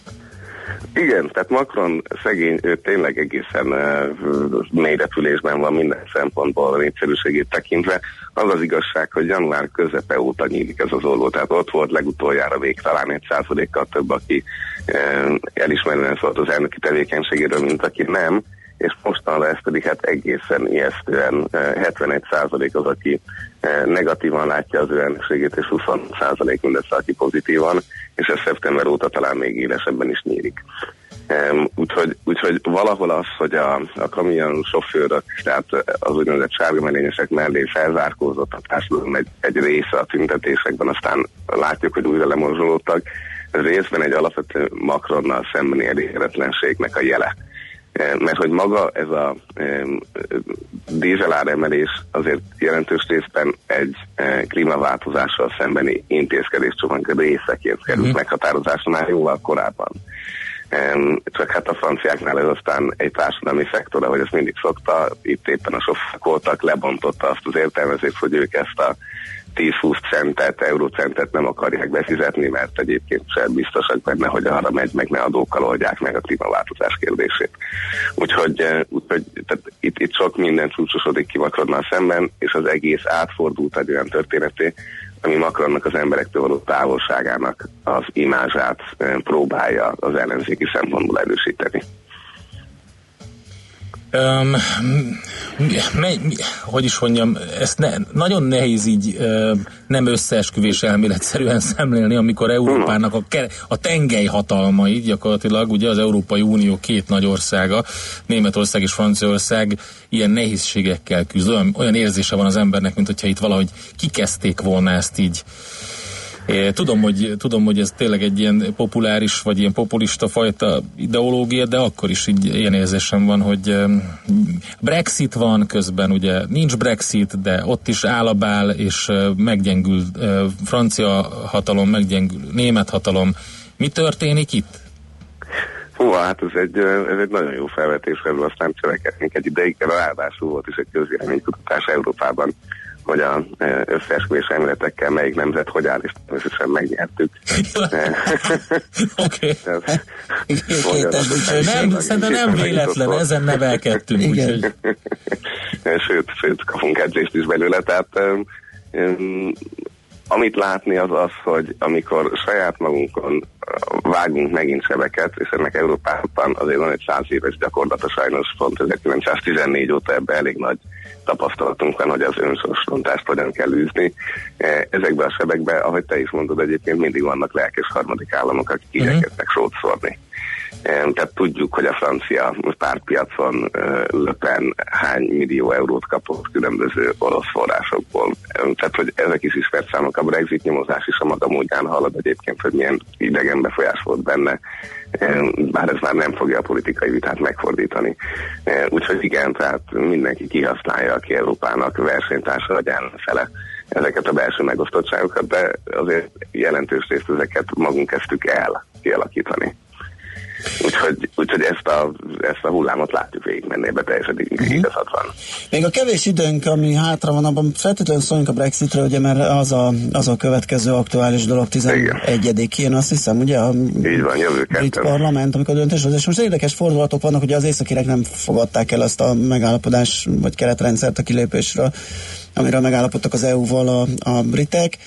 Igen, tehát Macron szegény, ő tényleg egészen uh, mélyretülésben van minden szempontból a népszerűségét tekintve. Az az igazság, hogy január közepe óta nyílik ez az olló, tehát ott volt legutoljára vég talán egy százalékkal több, aki uh, elismerően szólt az elnöki tevékenységéről, mint aki nem, és mostanra ez pedig hát egészen ijesztően uh, 71 százalék az, aki uh, negatívan látja az ő elnökségét, és 20 százalék mindössze, aki pozitívan, és ez szeptember óta talán még élesebben is nyílik. Úgyhogy, úgyhogy valahol az, hogy a, a kamion sofőrök, tehát az úgynevezett sárgamelényesek mellé felzárkózott a társadalom egy, egy része a tüntetésekben, aztán látjuk, hogy újra lemorzsolódtak. Részben egy alapvető Macronnal szembeni elégedetlenségnek a jele. Eh, Mert hogy maga ez a um, dízelár emelés azért jelentős részben egy eh, klímaváltozással szembeni intézkedéscsomag részeként került Mhm. meghatározásra már jóval korábban. Csak hát a franciáknál ez aztán egy társadalmi szektor, ahogy ezt mindig szokta, itt éppen a sofőrök voltak, lebontotta azt az értelmezést, hogy ők ezt a 10-20 centet, eurócentet nem akarják befizetni, mert egyébként sem biztosak benne, hogy arra megy, meg ne adókkal oldják meg a klímaváltozás kérdését. Úgyhogy, eh, úgyhogy tehát itt, itt sok minden csúcsosodik ki Macronnal szemben, és az egész átfordult egy olyan történeté, ami Macronnak az emberektől való távolságának az imázsát eh, próbálja az ellenzéki szempontból erősíteni. Um, me, hogy is mondjam, ezt ne, nagyon nehéz így ö, nem összeesküvés elméletszerűen szemlélni, amikor Európának a, a tengely hatalmai, gyakorlatilag ugye az Európai Unió két nagy országa, Németország és Franciaország ilyen nehézségekkel küzd. Olyan, olyan érzése van az embernek, mint hogyha itt valahogy kikezdték volna ezt így Tudom hogy, tudom, hogy ez tényleg egy ilyen populáris, vagy ilyen populista fajta ideológia, de akkor is így ilyen érzésem van, hogy Brexit van közben, ugye nincs Brexit, de ott is állabál, és meggyengül francia hatalom, meggyengül német hatalom. Mi történik itt? Hú, hát ez egy, ez egy nagyon jó felvetés, erről aztán cselekednénk egy ideig, de ráadásul volt is egy közvéleménykutatás Európában, hogy a ö, összeesküvés elméletekkel melyik nemzet hogy áll, és természetesen megnyertük. Oké. Okay. Nem, szerintem nem véletlen, ezen nevelkedtünk. Úgyhogy... sőt, sőt, kapunk edzést is belőle, tehát amit látni az az, hogy amikor saját magunkon vágunk megint sebeket, és ennek Európában azért van egy száz éves gyakorlata sajnos pont 1914 óta ebbe elég nagy tapasztalatunk van, hogy az önsorsrontást hogyan kell űzni. E, Ezekben a sebekben, ahogy te is mondod, egyébként mindig vannak lelkes harmadik államok, akik igyekeznek sót szórni. Tehát tudjuk, hogy a francia pártpiacon e, Le Pen hány millió eurót kapott különböző orosz forrásokból. E, Tehát, hogy ezek is ismert számok. A Brexit nyomozás is a maga módján halad egyébként, hogy milyen idegen befolyás volt benne bár ez már nem fogja a politikai vitát megfordítani. Úgyhogy igen, tehát mindenki kihasználja, aki Európának versenytársa vagy ellenfele ezeket a belső megosztottságokat, de azért jelentős részt ezeket magunk kezdtük el kialakítani. Úgyhogy, úgyhogy ezt, a, ezt a hullámot látjuk végigmenni, ebbe teljesen uh-huh. van. Még a kevés időnk, ami hátra van, abban feltétlenül szóljunk a Brexitről, ugye, mert az a, az a következő aktuális dolog 11-én, azt hiszem, ugye a Így van, jövő brit parlament, amikor döntés hoz, és most érdekes fordulatok vannak, hogy az északirek nem fogadták el ezt a megállapodás, vagy keretrendszert a kilépésről, amiről megállapodtak az EU-val a, a britek.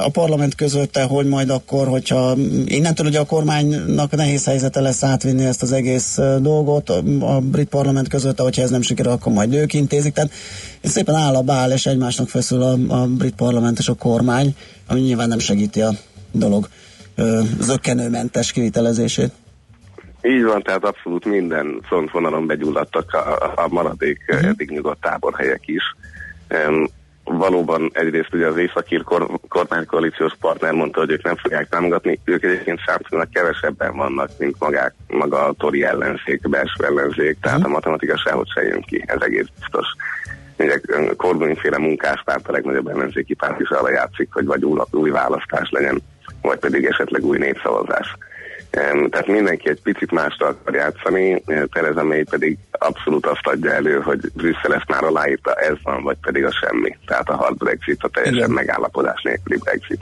A parlament közötte, hogy majd akkor, hogyha innentől ugye a kormánynak nehéz helyzete lesz átvinni ezt az egész dolgot, a, brit parlament közötte, hogyha ez nem sikerül, akkor majd ők intézik. Tehát szépen áll a bál, és egymásnak feszül a, a brit parlament és a kormány, ami nyilván nem segíti a dolog zöggenőmentes kivitelezését. Így van, tehát abszolút minden frontvonalon begyulladtak a, a maradék uh-huh. eddig nyugodt táborhelyek is. Valóban egyrészt ugye az északír kor, kormánykoalíciós partner mondta, hogy ők nem fogják támogatni, ők egyébként számtalan kevesebben vannak, mint magák, maga a tori ellenzék, belső ellenzék, tehát a matematika sehogy se jön ki, ez egész biztos. Ugye Corbyn-féle munkáspárt a legnagyobb ellenzéki párt is arra játszik, hogy vagy új választás legyen, vagy pedig esetleg új népszavazás. Tehát mindenki egy picit másra akar játszani, eh, Theresa May pedig abszolút azt adja elő, hogy Brüsszel ezt már aláírta, ez van, vagy pedig a semmi. Tehát a hard Brexit, a teljesen Igen. megállapodás nélküli Brexit.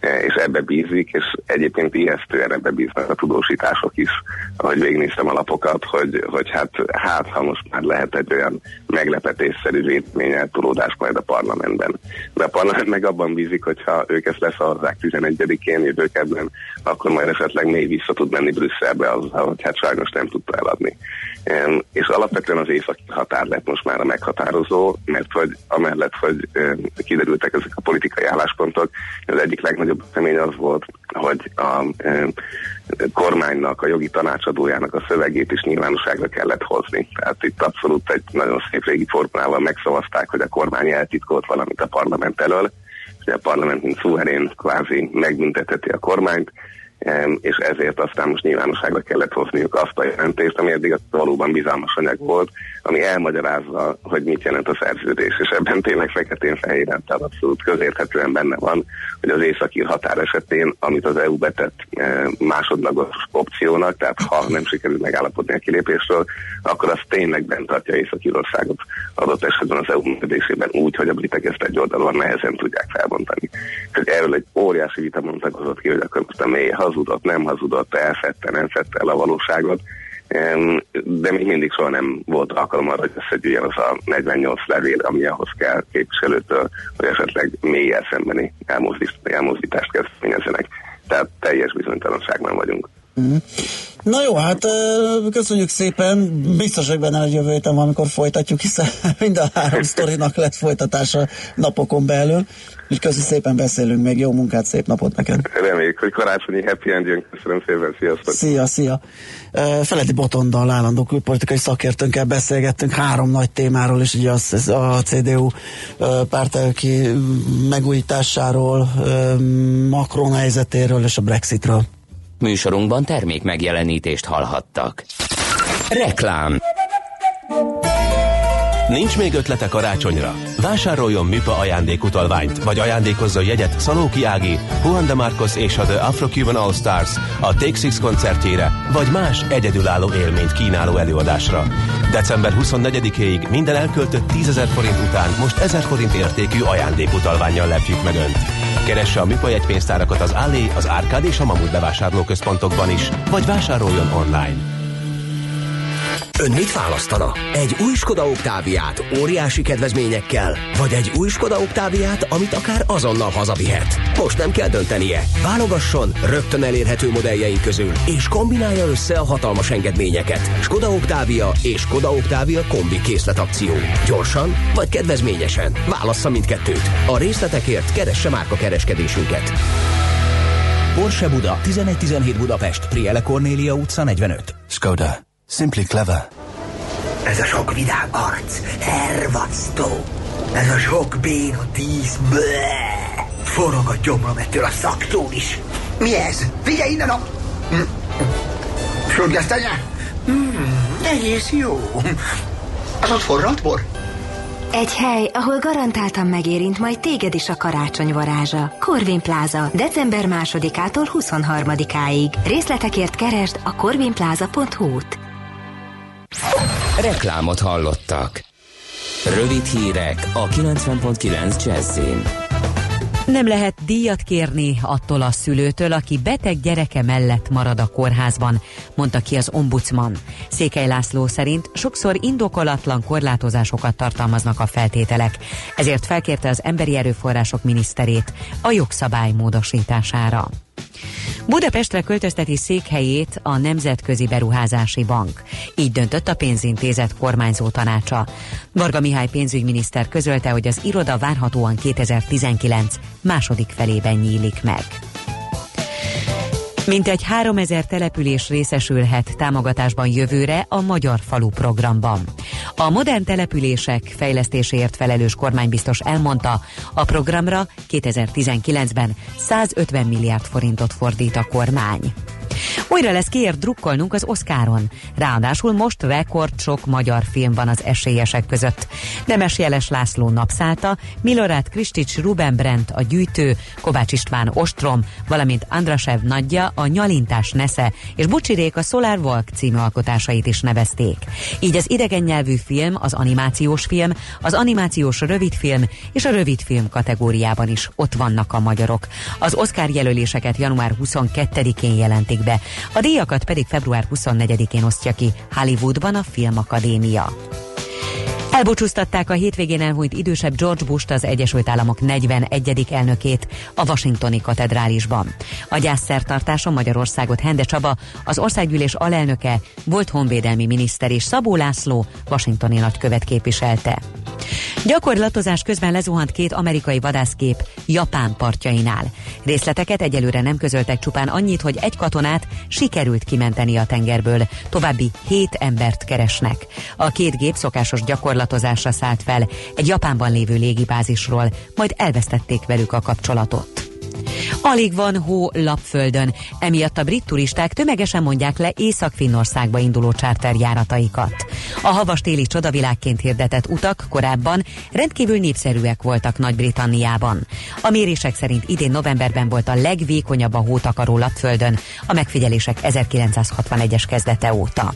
És ebbe bízik, és egyébként ijesztően ebbe bíznak a tudósítások is, ahogy végignéztem a lapokat, hogy, hogy hát, hát ha most már lehet egy olyan meglepetésszerű véleményeltolódás majd a parlamentben. De a parlament meg abban bízik, hogyha ők ezt leszavazzák 11-én jövő kedden, akkor majd esetleg még vissza tud menni Brüsszelbe azzal, hogy hát sajnos nem tudta eladni. És alapvetően az északi határ lett most már a meghatározó, mert hogy amellett, hogy kiderültek ezek a politikai álláspontok, az egyik legnagyobb remény az volt, hogy a em, kormánynak, a jogi tanácsadójának a szövegét is nyilvánosságra kellett hozni. Tehát itt abszolút egy nagyon szép régi formulával megszavazták, hogy a kormány eltitkolt valamit a parlament elől, és a parlament, mint szuverén kvázi megbüntetheti a kormányt, em, és ezért aztán most nyilvánosságra kellett hozniuk azt a jelentést, ami eddig valóban bizalmas anyag volt, ami elmagyarázza, hogy mit jelent a szerződés, és ebben tényleg feketén-fehéren, tehát abszolút közérthetően benne van, hogy az északír határ esetén, amit az EU betett eh, másodlagos opciónak, tehát ha nem sikerül megállapodni a kilépésről, akkor az tényleg bent tartja Észak-Írországot adott esetben az EU működésében úgy, hogy a britek ezt egy oldalon nehezen tudják felbontani. Tehát erről egy óriási vita bontakozott ki, hogy akkor most a mély hazudott, nem hazudott, elfette, nem fette el a valóságot, de még mindig soha nem volt alkalom arra, hogy összegyűjjön az a 48 levél, ami ahhoz kell képviselőtől, hogy esetleg mélyel szembeni elmozdítást, kezdeményezzenek. Tehát teljes bizonytalanságban vagyunk. Mm. Na jó, hát köszönjük szépen. Biztos vagyok benne, hogy jövő héten valamikor folytatjuk, hiszen mind a három sztorinak lett folytatása napokon belül. És köszi szépen beszélünk még. Jó munkát, szép napot neked. Reméljük, hogy karácsonyi happy end jön. Köszönöm szépen, sziasztok! Szia, szia. Feledi Botondal állandó külpolitikai szakértőnkkel beszélgettünk három nagy témáról, és ugye az, az a CDU pártelki megújításáról, Macron helyzetéről és a Brexitről. Műsorunkban termék megjelenítést hallhattak. Reklám Nincs még ötlete karácsonyra? Vásároljon MIPA ajándékutalványt, vagy ajándékozzon jegyet Szalóki Ági, Juan de Marcos és a The Afro-Cuban All Stars a Take Six koncertjére, vagy más egyedülálló élményt kínáló előadásra. December 24-ig minden elköltött 10 000 forint után most 1000 forint értékű ajándékutalványjal lepjük meg Önt. Keresse a MIPA jegypénztárakat az Allé, az Árkád és a Mamut bevásárlóközpontokban is, vagy vásároljon online. Ön mit választana? Egy új Skoda Octaviát óriási kedvezményekkel, vagy egy új Skoda Octaviát, amit akár azonnal hazavihet? Most nem kell döntenie. Válogasson rögtön elérhető modelljeink közül, és kombinálja össze a hatalmas engedményeket. Skoda Octavia és Skoda Octavia kombi készletakció. Gyorsan vagy kedvezményesen. Válassza mindkettőt. A részletekért keresse márka kereskedésünket. Porsche Buda, 1117 Budapest, Priele Cornélia utca 45. Skoda. Simply clever. Ez a sok vidám arc, hervasztó. Ez a sok béna tíz, bleh. Forog a gyomrom ettől a szaktól is. Mi ez? Figyelj innen a... Sörgesztenye? Mm, egész jó. Az ott forralt bor? Egy hely, ahol garantáltan megérint majd téged is a karácsony varázsa. Corvin Plaza. December másodikától 23-áig. Részletekért keresd a corvinplaza.hu-t. Reklámot hallottak. Rövid hírek a 90.9 Jazzin. Nem lehet díjat kérni attól a szülőtől, aki beteg gyereke mellett marad a kórházban, mondta ki az ombudsman. Székely László szerint sokszor indokolatlan korlátozásokat tartalmaznak a feltételek, ezért felkérte az Emberi Erőforrások miniszterét a jogszabály módosítására. Budapestre költözteti székhelyét a Nemzetközi Beruházási Bank. Így döntött a pénzintézet kormányzó tanácsa. Varga Mihály pénzügyminiszter közölte, hogy az iroda várhatóan 2019 második felében nyílik meg. Mintegy 3000 település részesülhet támogatásban jövőre a Magyar Falu programban. A modern települések fejlesztéséért felelős kormánybiztos elmondta, a programra 2019-ben 150 milliárd forintot fordít a kormány. Újra lesz kiért drukkolnunk az Oszkáron. Ráadásul most rekord sok magyar film van az esélyesek között. Nemes Jeles László napszálta, Milorát Kristics Ruben Brent a gyűjtő, Kovács István Ostrom, valamint Andrasev Nagyja a Nyalintás Nesze és Bucsirék a Solar Walk című alkotásait is nevezték. Így az idegen nyelvű film, az animációs film, az animációs rövidfilm és a rövidfilm kategóriában is ott vannak a magyarok. Az Oscar jelöléseket január 22-én jelentik be, a díjakat pedig február 24-én osztja ki Hollywoodban a Filmakadémia. Elbúcsúztatták a hétvégén elhunyt idősebb George Bush az Egyesült Államok 41. elnökét a Washingtoni katedrálisban. A gyászszertartáson Magyarországot Hende Csaba, az országgyűlés alelnöke, volt honvédelmi miniszter és Szabó László Washingtoni nagykövet képviselte. Gyakorlatozás közben lezuhant két amerikai vadászkép Japán partjainál. Részleteket egyelőre nem közöltek csupán annyit, hogy egy katonát sikerült kimenteni a tengerből, további hét embert keresnek. A két gép szokásos gyakorlatozásra szállt fel egy Japánban lévő légibázisról, majd elvesztették velük a kapcsolatot. Alig van hó lapföldön, emiatt a brit turisták tömegesen mondják le Észak-Finnországba induló charterjárataikat. A havas téli csodavilágként hirdetett utak korábban rendkívül népszerűek voltak Nagy-Britanniában. A mérések szerint idén novemberben volt a legvékonyabb a hótakaró lapföldön, a megfigyelések 1961-es kezdete óta.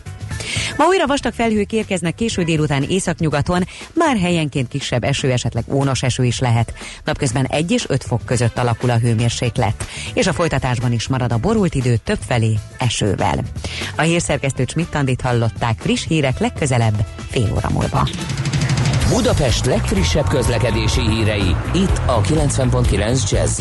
Ma újra vastag felhők érkeznek késő délután északnyugaton, már helyenként kisebb eső, esetleg ónos eső is lehet. Napközben 1 és 5 fok között alakul a hőmérséklet, és a folytatásban is marad a borult idő többfelé esővel. A hírszerkesztő Csmittandit hallották friss hírek legközelebb fél óra múlva. Budapest legfrissebb közlekedési hírei, itt a 90.9 jazz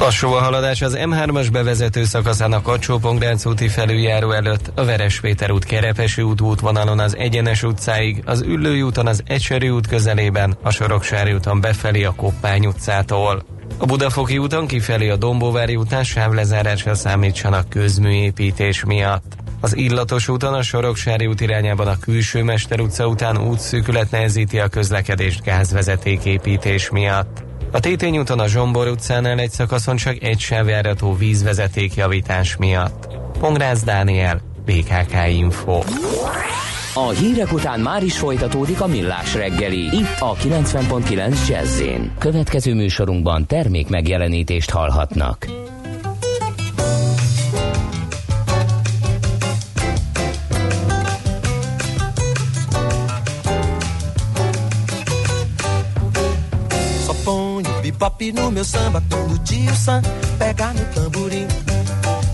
Lassú a haladás az M3-as bevezető szakaszán a kacsó úti felüljáró előtt, a Veres Péter út Kerepesi út útvonalon az Egyenes utcáig, az Üllői úton az Ecseri út közelében, a Soroksári úton befelé a Koppány utcától. A Budafoki úton kifelé a Dombóvári után sávlezárásra számítsanak közműépítés miatt. Az Illatos úton a Soroksári út irányában a Külső Mester utca után útszűkület nehezíti a közlekedést gázvezetéképítés miatt. A Tétény úton a Zsombor utcánál egy szakaszon csak egy sávjárató vízvezetékjavítás miatt. Pongrász Dániel, BKK Info. A hírek után már is folytatódik a millás reggeli. Itt a 90.9 jazz Következő műsorunkban termék megjelenítést hallhatnak. Bebop no meu samba quando o tio Sam pega no tamborim.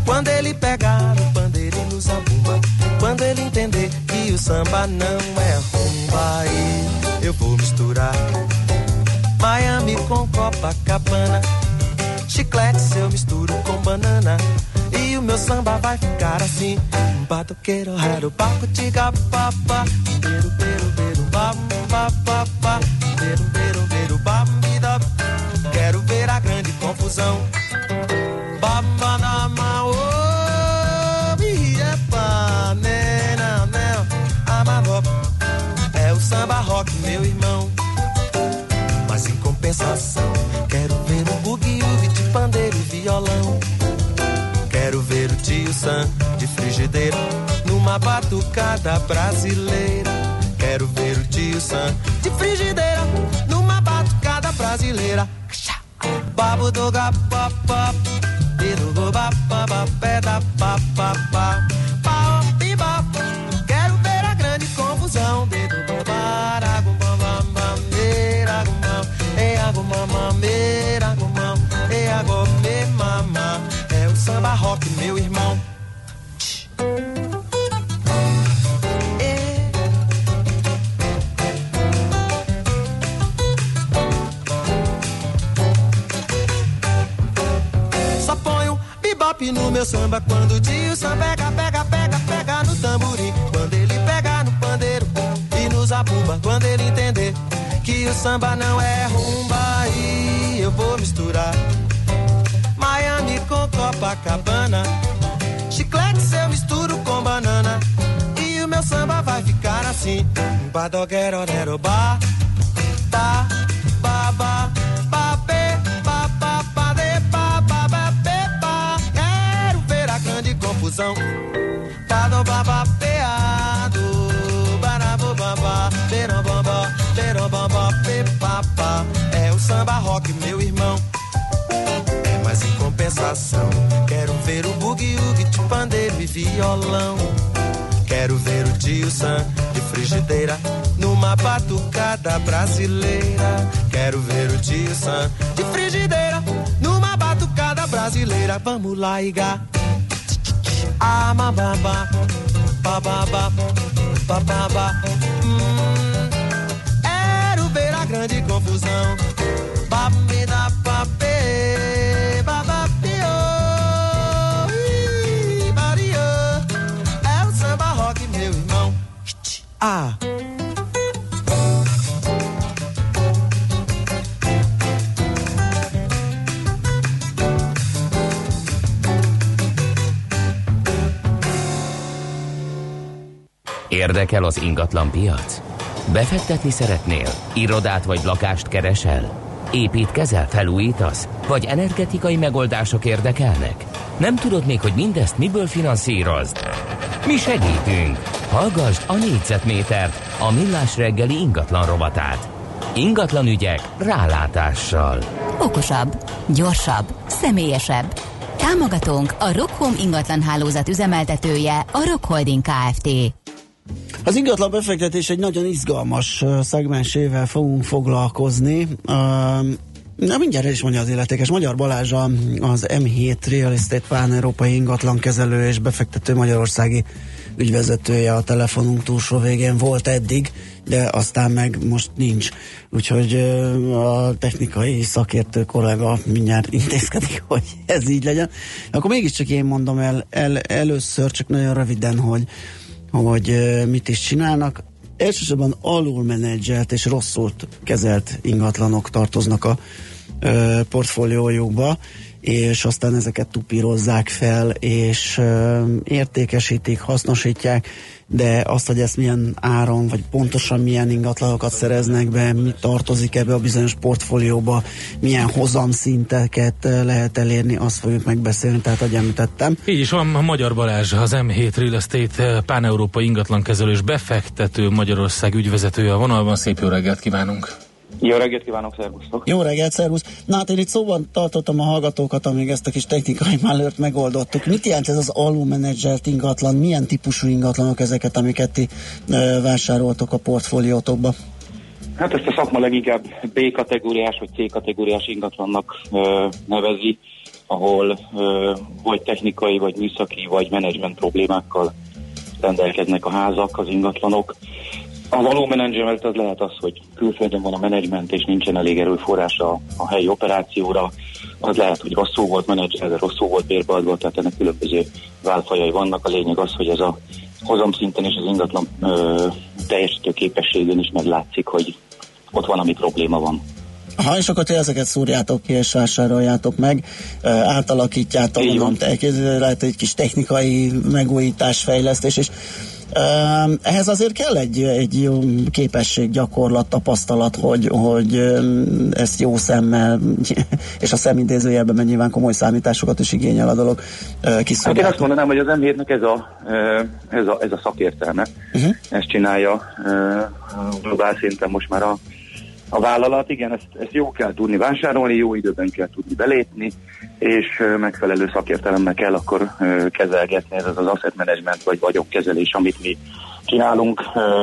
Quando ele pegar no pandeiro e no zabumba. Quando ele entender que o samba não é rumba, aí eu vou misturar Miami com Copacabana. Chiclete se eu misturo com banana. E o meu samba vai ficar assim. Batoqueiro, rero, baco, tiga, papa. Beiro, beiro, beiro, bam. Beiro, beiro, confusão. Na mão, nena, amarro. É o samba rock, meu irmão. Mas em compensação, quero ver o bugue, de pandeiro e violão. Quero ver o tio Sam de frigideira numa batucada brasileira. Quero ver o tio Sam de frigideira numa batucada brasileira babu do ga pa pa do go ba pé da pa pa pa. Pa quero ver a grande confusão. De do go ba ra go ba ba ba e a go e a go é o samba rock meu irmão. Bebop no meu samba quando o tio Sam pega, pega, pega, pega no tamborim. Quando ele pega no pandeiro e no zabumba. Quando ele entender que o samba não é rumba, aí eu vou misturar Miami com Copacabana. Chiclete eu misturo com banana. E o meu samba vai ficar assim. Badoguero, ba, tá, ba, ba, ba, ba, ba. É o samba rock, meu irmão. É mais em compensação. Quero ver o bugue-ugue de pandeiro e violão. Quero ver o tio Sam de frigideira numa batucada brasileira. Quero ver o tio Sam de frigideira numa batucada brasileira. Vamos lá, Iga. Ah, mababa, bababa, bababa. Hum, az ingatlan piac? Befektetni szeretnél? Irodát vagy lakást keresel? Építkezel, felújítasz? Vagy energetikai megoldások érdekelnek? Nem tudod még, hogy mindezt miből finanszírozd? Mi segítünk! Hallgassd a négyzetmétert, a millás reggeli ingatlan rovatát. Ingatlan ügyek rálátással. Okosabb, gyorsabb, személyesebb. Támogatónk a Rockhome ingatlan hálózat üzemeltetője, a Rockholding Kft. Az ingatlan befektetés egy nagyon izgalmas szegmensével fogunk foglalkozni. Na mindjárt is mondja az illetékes. Magyar Balázs az M7 Real Estate Pán Európai Ingatlan Kezelő és Befektető Magyarországi ügyvezetője a telefonunk túlsó végén volt eddig, de aztán meg most nincs. Úgyhogy a technikai szakértő kollega mindjárt intézkedik, hogy ez így legyen. Akkor mégiscsak én mondom el, el először, csak nagyon röviden, hogy, hogy mit is csinálnak. Elsősorban alulmenedzselt és rosszul kezelt ingatlanok tartoznak a portfóliójukba és aztán ezeket tupírozzák fel, és értékesítik, hasznosítják, de azt, hogy ezt milyen áron, vagy pontosan milyen ingatlanokat szereznek be, mi tartozik ebbe a bizonyos portfólióba, milyen hozamszinteket lehet elérni, azt fogjuk megbeszélni, tehát ahogy említettem. Így is van, Magyar Balázs, az M7 Real Estate pán-európai ingatlankezelős befektető Magyarország ügyvezetője a vonalban. Szép jó reggelt kívánunk! Jó reggelt kívánok, szervusztok! Jó reggelt, szervusz! Na hát én itt szóban tartottam a hallgatókat, amíg ezt a kis technikai málőrt megoldottuk. Mit jelent ez az alulmenedzselt ingatlan? Milyen típusú ingatlanok ezeket, amiket ti ö, vásároltok a portfóliótokba? Hát ezt a szakma leginkább B-kategóriás vagy C-kategóriás ingatlannak ö, nevezi, ahol ö, vagy technikai, vagy műszaki, vagy menedzsment problémákkal rendelkeznek a házak, az ingatlanok. A való menedzsment az lehet az, hogy külföldön van a menedzsment, és nincsen elég erőforrás a, a helyi operációra. Az lehet, hogy rosszul volt menedzselve, rosszul volt bérbeadva, tehát ennek különböző válfajai vannak. A lényeg az, hogy ez a hozamszinten és az ingatlan ö, teljesítő képességén is meglátszik, hogy ott van, ami probléma van. Ha és akkor ti ezeket szúrjátok ki és vásároljátok meg, átalakítjátok, mondom, lehet egy kis technikai megújítás, fejlesztés, és ehhez azért kell egy, egy jó képesség, gyakorlat, tapasztalat, hogy, hogy ezt jó szemmel, és a szemidézőjelben mert nyilván komoly számításokat is igényel a dolog. Hát én azt mondanám, hogy az m ez a, ez a, ez a szakértelme. Uh-huh. Ezt csinálja globál szinten most már a a vállalat, igen, ezt, ezt jó kell tudni vásárolni, jó időben kell tudni belépni, és megfelelő szakértelemmel kell akkor kezelgetni, ez az az asset management vagy vagyonkezelés, amit mi csinálunk,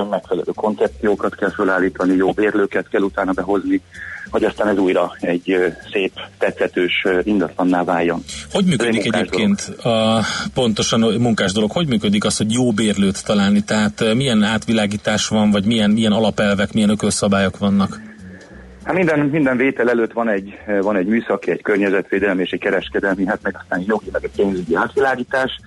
megfelelő koncepciókat kell felállítani, jó bérlőket kell utána behozni, hogy aztán ez újra egy szép, tetszetős ingatlanná váljon. Hogy működik egyébként a, pontosan a munkás dolog? Hogy működik az, hogy jó bérlőt találni? Tehát milyen átvilágítás van, vagy milyen, milyen alapelvek, milyen ökölszabályok vannak? Hát minden, minden vétel előtt van egy, van egy műszaki, egy környezetvédelmi és egy kereskedelmi, hát meg aztán jogi, meg egy pénzügyi átvilágítás,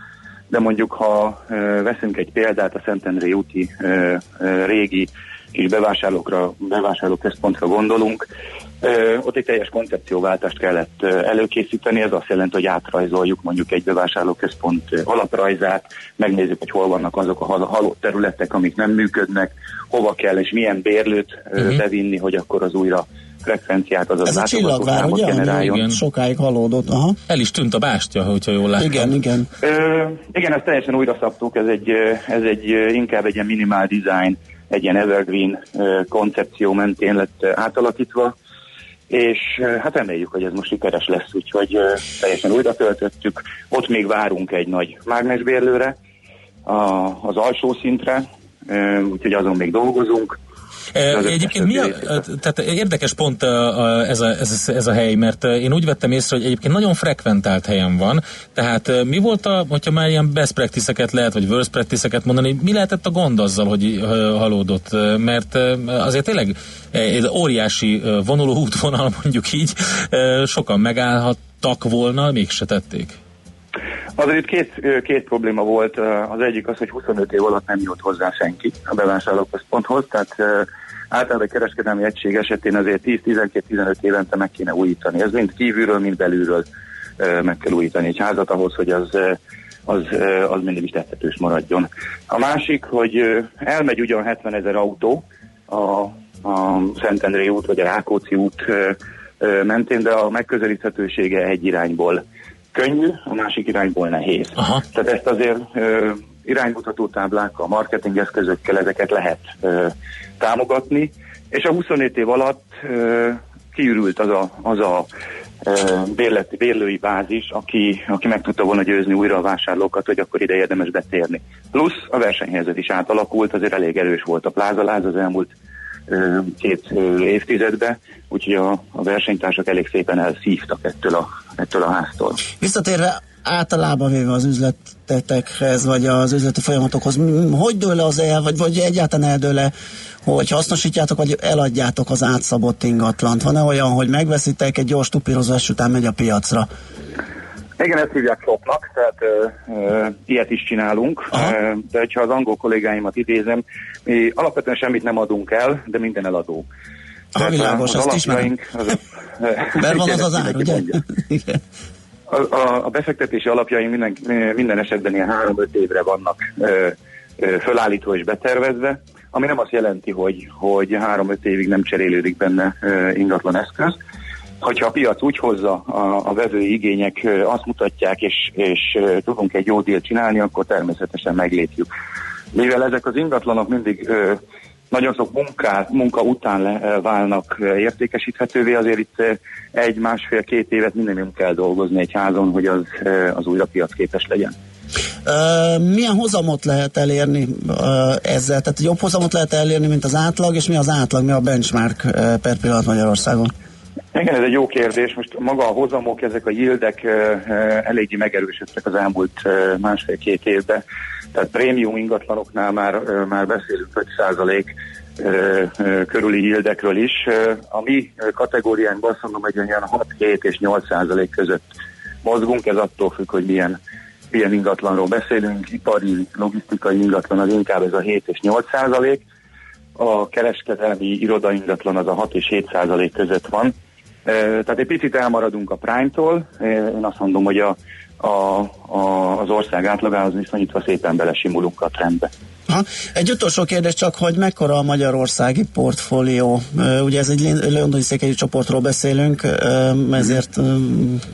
de mondjuk ha veszünk egy példát a Szentendrei úti e, e, régi kis bevásárlókra, bevásárlóközpontra gondolunk, Ö, ott egy teljes koncepcióváltást kellett előkészíteni, ez azt jelenti, hogy átrajzoljuk mondjuk egy bevásárlóközpont alaprajzát, megnézzük, hogy hol vannak azok a halott területek, amik nem működnek, hova kell és milyen bérlőt uh-huh. bevinni, hogy akkor az újra frekvenciát, azaz Ez a csillagvár, ugye? Generáljon. Igen. Sokáig halódott. Aha. El is tűnt a bástya, hogyha jól láttam. Igen, igen. Ö, igen, ezt teljesen újra szabtuk, ez egy, ez egy inkább egy ilyen minimál design, egy ilyen evergreen koncepció mentén lett átalakítva és hát reméljük, hogy ez most sikeres lesz, úgyhogy teljesen újra töltöttük. Ott még várunk egy nagy mágnesbérlőre, a, az alsó szintre, úgyhogy azon még dolgozunk. Egyébként mi a, tehát érdekes pont ez a, ez, a, ez a hely, mert én úgy vettem észre, hogy egyébként nagyon frekventált helyen van, tehát mi volt a, hogyha már ilyen best practice-eket lehet, vagy worst practice-eket mondani, mi lehetett a gond azzal, hogy halódott? Mert azért tényleg egy óriási vonuló útvonal, mondjuk így, sokan megállhattak volna, mégse tették. Azért itt két, két probléma volt. Az egyik az, hogy 25 év alatt nem jött hozzá senki a bevásárlóközponthoz, tehát általában a kereskedelmi egység esetén azért 10-12-15 évente meg kéne újítani. Ez mind kívülről, mind belülről meg kell újítani egy házat ahhoz, hogy az, az, az mindig is tettetős maradjon. A másik, hogy elmegy ugyan 70 ezer autó a, a Szentendrei út vagy a Rákóczi út mentén, de a megközelíthetősége egy irányból könnyű, a másik irányból nehéz. Aha. Tehát ezt azért ö, iránymutató táblákkal, marketing eszközökkel ezeket lehet ö, támogatni, és a 25 év alatt ö, kiürült az a, az a bérleti, bérlői bázis, aki, aki meg tudta volna győzni újra a vásárlókat, hogy akkor ide érdemes betérni. Plusz a versenyhelyzet is átalakult, azért elég erős volt a plázaláz az elmúlt két évtizedben, úgyhogy a, a versenytársak elég szépen elszívtak ettől a, ettől a háztól. Visszatérve általában véve az üzletetekhez, vagy az üzleti folyamatokhoz, hogy dől az el, vagy, vagy egyáltalán eldől le, hogy hasznosítjátok, vagy eladjátok az átszabott ingatlant? Van-e olyan, hogy megveszitek, egy gyors tupírozás után megy a piacra? Igen, ezt hívják flopnak, tehát ö, ö, ilyet is csinálunk, ö, de ha az angol kollégáimat idézem, mi alapvetően semmit nem adunk el, de minden eladó. Ah, világos, az azt ismerem. azok, Mert van az az ár, ugye? Igen. A, a, a befektetési alapjaink minden, minden esetben ilyen 3-5 évre vannak ö, ö, fölállítva és betervezve, ami nem azt jelenti, hogy, hogy 3-5 évig nem cserélődik benne ö, ingatlan eszköz. Hogyha a piac úgy hozza, a, a vevői igények ö, azt mutatják, és, és ö, tudunk egy jó dílt csinálni, akkor természetesen meglépjük. Mivel ezek az ingatlanok mindig ö, nagyon sok munkát, munka után le, ö, válnak ö, értékesíthetővé, azért itt ö, egy, másfél, két évet mindenünk kell dolgozni egy házon, hogy az, az újra piacképes legyen. Milyen hozamot lehet elérni ezzel? Tehát jobb hozamot lehet elérni, mint az átlag, és mi az átlag, mi a benchmark per pillanat Magyarországon? Igen, ez egy jó kérdés. Most maga a hozamok, ezek a yieldek eléggé megerősödtek az elmúlt másfél-két évben. Tehát prémium ingatlanoknál már, már beszélünk 5% ö, ö, körüli yieldekről is. A mi kategóriánkban azt mondom, hogy olyan 6-7 és 8% között mozgunk, ez attól függ, hogy milyen, milyen ingatlanról beszélünk. Ipari, logisztikai ingatlan az inkább ez a 7 és 8 százalék. A kereskedelmi irodaingatlan az a 6 és 7 százalék között van. Tehát egy picit elmaradunk a Prime-tól. Én azt mondom, hogy a, a, a, az ország átlagához viszonyítva szépen belesimulunk a trendbe. Ha. Egy utolsó kérdés csak, hogy mekkora a magyarországi portfólió? Ugye ez egy londoni székelyű csoportról beszélünk, ezért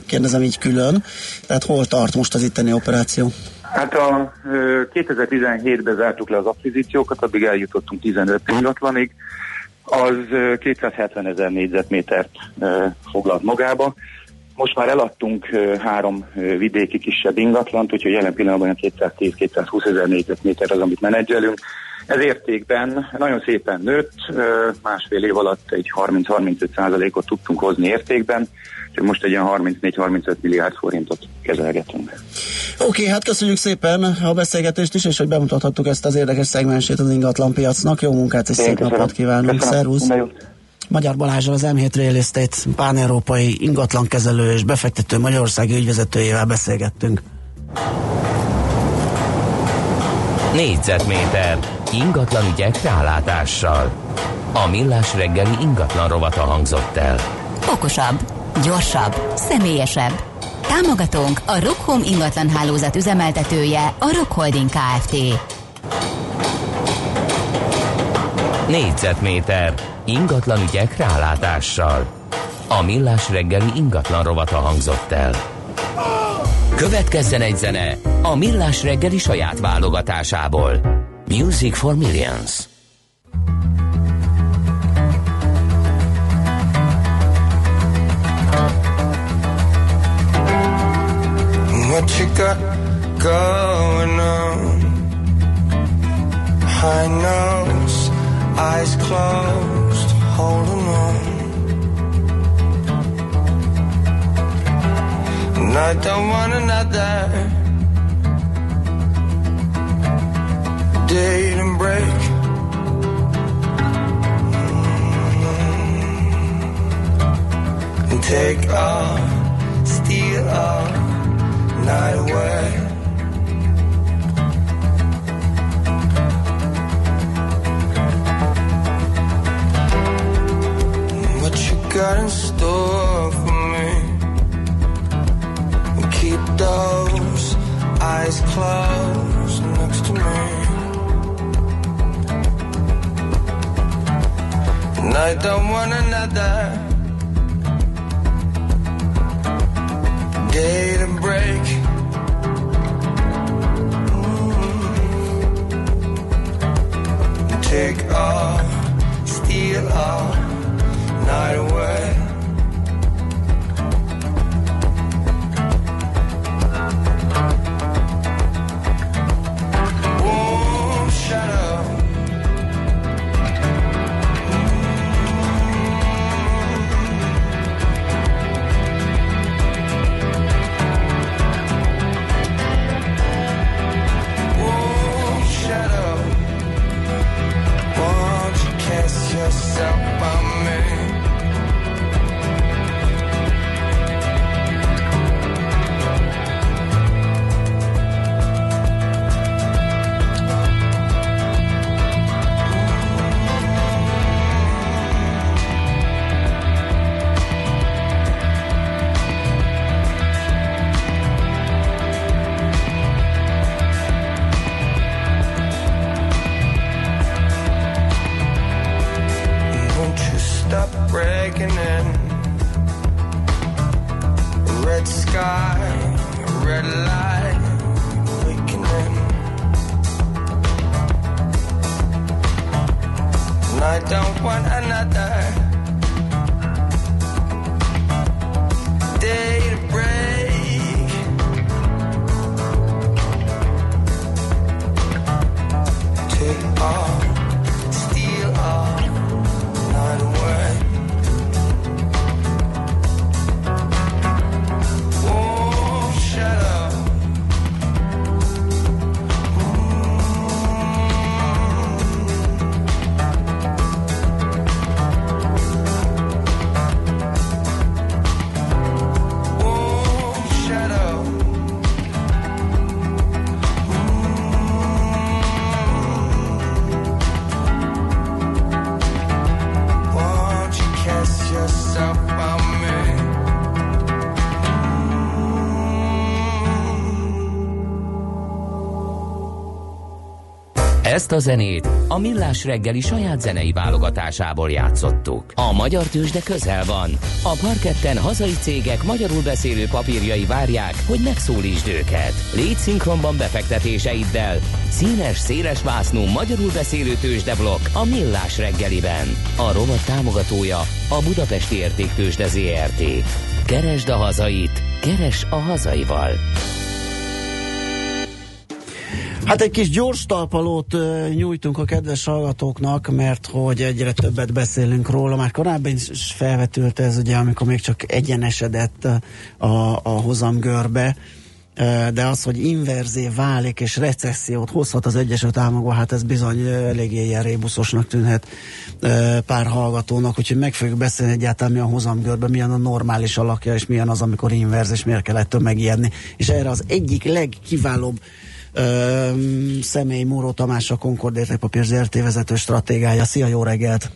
kérdezem így külön. Tehát hol tart most az itteni operáció? Hát a ö, 2017-ben zártuk le az akvizíciókat, addig eljutottunk 15 ingatlanig, az ö, 270 ezer négyzetmétert foglalt magába. Most már eladtunk három vidéki kisebb ingatlant, úgyhogy jelen pillanatban olyan 210-220 ezer négyzetméter az, amit menedzselünk. Ez értékben nagyon szépen nőtt, másfél év alatt egy 30-35 százalékot tudtunk hozni értékben, most egy ilyen 34-35 milliárd forintot kezelgetünk. Oké, hát köszönjük szépen a beszélgetést is, és hogy bemutathattuk ezt az érdekes szegmensét az ingatlan piacnak. Jó munkát és Én szép köszönöm. napot kívánunk. Köszönöm. Szervusz! Magyar Balázsral az M7 Real Estate pán-európai ingatlankezelő és befektető Magyarországi ügyvezetőjével beszélgettünk. Négyzetméter ingatlan ügyek rálátással. A millás reggeli ingatlan rovata hangzott el. Okosabb, gyorsabb, személyesebb. Támogatónk a Rockholm ingatlan hálózat üzemeltetője, a Rockholding Kft. Négyzetméter ingatlan ügyek rálátással. A millás reggeli ingatlan rovata hangzott el. Következzen egy zene a millás reggeli saját válogatásából. Music for Millions. Got going on? High nose, eyes closed, holding on. And I don't want another date and break. Mm-hmm. And take all, steal all night away. What you got in Ezt a zenét a Millás reggeli saját zenei válogatásából játszottuk. A magyar tőzsde közel van. A parketten hazai cégek magyarul beszélő papírjai várják, hogy megszólítsd őket. Légy szinkronban befektetéseiddel. Színes, széles vásznú magyarul beszélő tőzsdeblokk a Millás reggeliben. A rovat támogatója a Budapesti Értéktőzsde ZRT. Keresd a hazait, keres a hazaival. Hát egy kis gyors talpalót nyújtunk a kedves hallgatóknak, mert hogy egyre többet beszélünk róla. Már korábban is felvetült ez, ugye, amikor még csak egyenesedett a, a hozamgörbe, de az, hogy inverzé válik és recessziót hozhat az Egyesült Államokban, hát ez bizony eléggé ilyen rébuszosnak tűnhet pár hallgatónak, úgyhogy meg fogjuk beszélni egyáltalán mi a hozamgörbe, milyen a normális alakja, és milyen az, amikor inverz, és miért kell ettől megijedni. És erre az egyik legkiválóbb ö, személy Móró Tamás a Concord Értékpapír ZRT vezető stratégája. Szia, jó reggelt!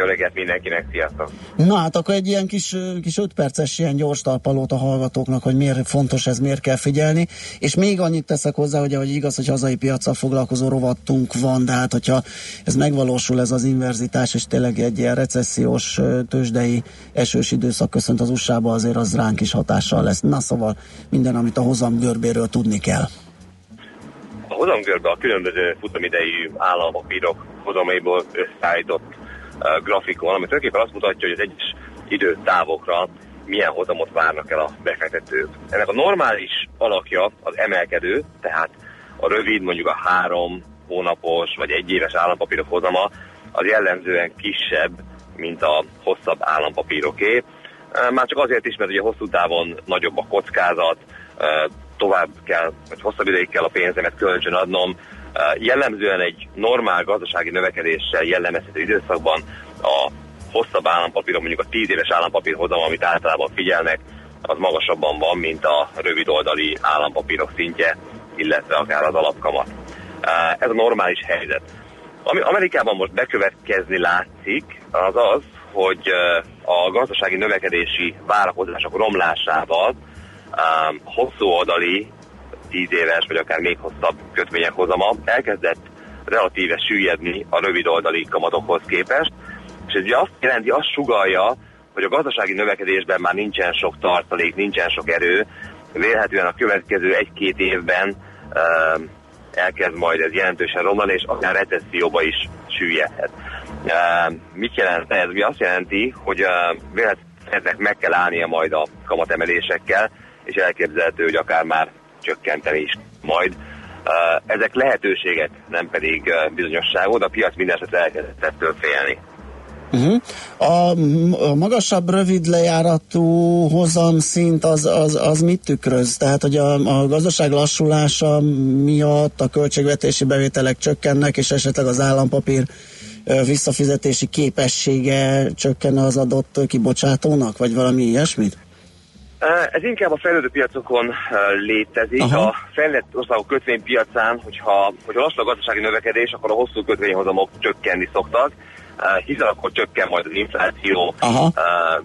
Jó reggelt mindenkinek, sziasztok! Na hát akkor egy ilyen kis, kis 5 perces ilyen gyors talpalót a hallgatóknak, hogy miért fontos ez, miért kell figyelni. És még annyit teszek hozzá, hogy, hogy igaz, hogy hazai piacsal foglalkozó rovatunk van, de hát hogyha ez megvalósul, ez az inverzitás, és tényleg egy ilyen recessziós tőzsdei esős időszak köszönt az USA-ba, azért az ránk is hatással lesz. Na szóval minden, amit a hozam görbéről tudni kell. Hozamgörbe a különböző futamidejű állampapírok hozamaiból összeállított grafikon, ami tulajdonképpen azt mutatja, hogy az egyes időtávokra milyen hozamot várnak el a befektetők. Ennek a normális alakja az emelkedő, tehát a rövid, mondjuk a három hónapos vagy egy éves állampapírok hozama az jellemzően kisebb, mint a hosszabb állampapíroké. Már csak azért is, mert ugye hosszú távon nagyobb a kockázat, tovább kell, vagy hosszabb ideig kell a pénzemet kölcsön adnom. Jellemzően egy normál gazdasági növekedéssel jellemezhető időszakban a hosszabb állampapírok, mondjuk a 10 éves állampapír hozam, amit általában figyelnek, az magasabban van, mint a rövid oldali állampapírok szintje, illetve akár az alapkamat. Ez a normális helyzet. Ami Amerikában most bekövetkezni látszik, az az, hogy a gazdasági növekedési várakozások romlásával um, hosszú oldali, 10 éves vagy akár még hosszabb kötvények hozama elkezdett relatíve süllyedni a rövid oldali kamatokhoz képest, és ez ugye azt jelenti, azt sugalja, hogy a gazdasági növekedésben már nincsen sok tartalék, nincsen sok erő, vélhetően a következő egy-két évben um, elkezd majd ez jelentősen romlani, és akár recesszióba is süllyedhet. Uh, mit jelent ez? Mi azt jelenti, hogy uh, vélhetően meg kell állnia majd a kamatemelésekkel, és elképzelhető, hogy akár már csökkenteni is majd. Uh, ezek lehetőségek, nem pedig uh, bizonyosságok, de a piac minden esetre elkezdett ettől félni. Uh-huh. A, magasabb rövid lejáratú hozamszint az, az, az mit tükröz? Tehát, hogy a, a gazdaság lassulása miatt a költségvetési bevételek csökkennek, és esetleg az állampapír visszafizetési képessége csökken az adott kibocsátónak, vagy valami ilyesmit? Ez inkább a fejlődő piacokon létezik. Aha. A fejlett országok kötvénypiacán, hogyha, hogyha lassul a gazdasági növekedés, akkor a hosszú kötvényhozamok csökkenni szoktak, hiszen akkor csökken majd az infláció, Aha.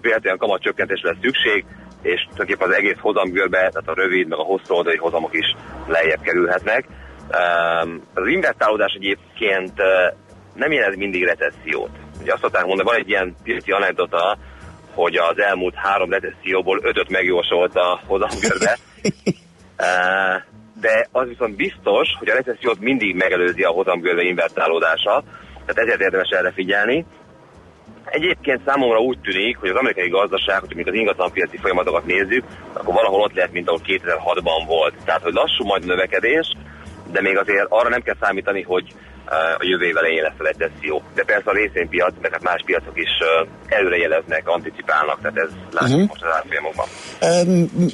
véletlenül kamat csökkentésre lesz szükség, és tulajdonképpen az egész hozamgörbe, tehát a rövid, meg a hosszú oldali hozamok is lejjebb kerülhetnek. Az investálódás egyébként nem jelent mindig recessziót. Ugye azt szokták mondani, van egy ilyen piaci anekdota, hogy az elmúlt három recesszióból ötöt megjósolt a hozamgörbe. Eh, de az viszont biztos, hogy a recessziót mindig megelőzi a hozamgörbe invertálódása, tehát ezért érdemes erre figyelni. Egyébként számomra úgy tűnik, hogy az amerikai gazdaság, hogy az ingatlanpiaci folyamatokat nézzük, akkor valahol ott lehet, mint ahol 2006-ban volt. Tehát, hogy lassú majd a növekedés, de még azért arra nem kell számítani, hogy a jövő év elején lesz a recesszió. De persze a részvénypiac, meg hát más piacok is előrejeleznek, anticipálnak, tehát ez látszik uh-huh. most az árfolyamokban.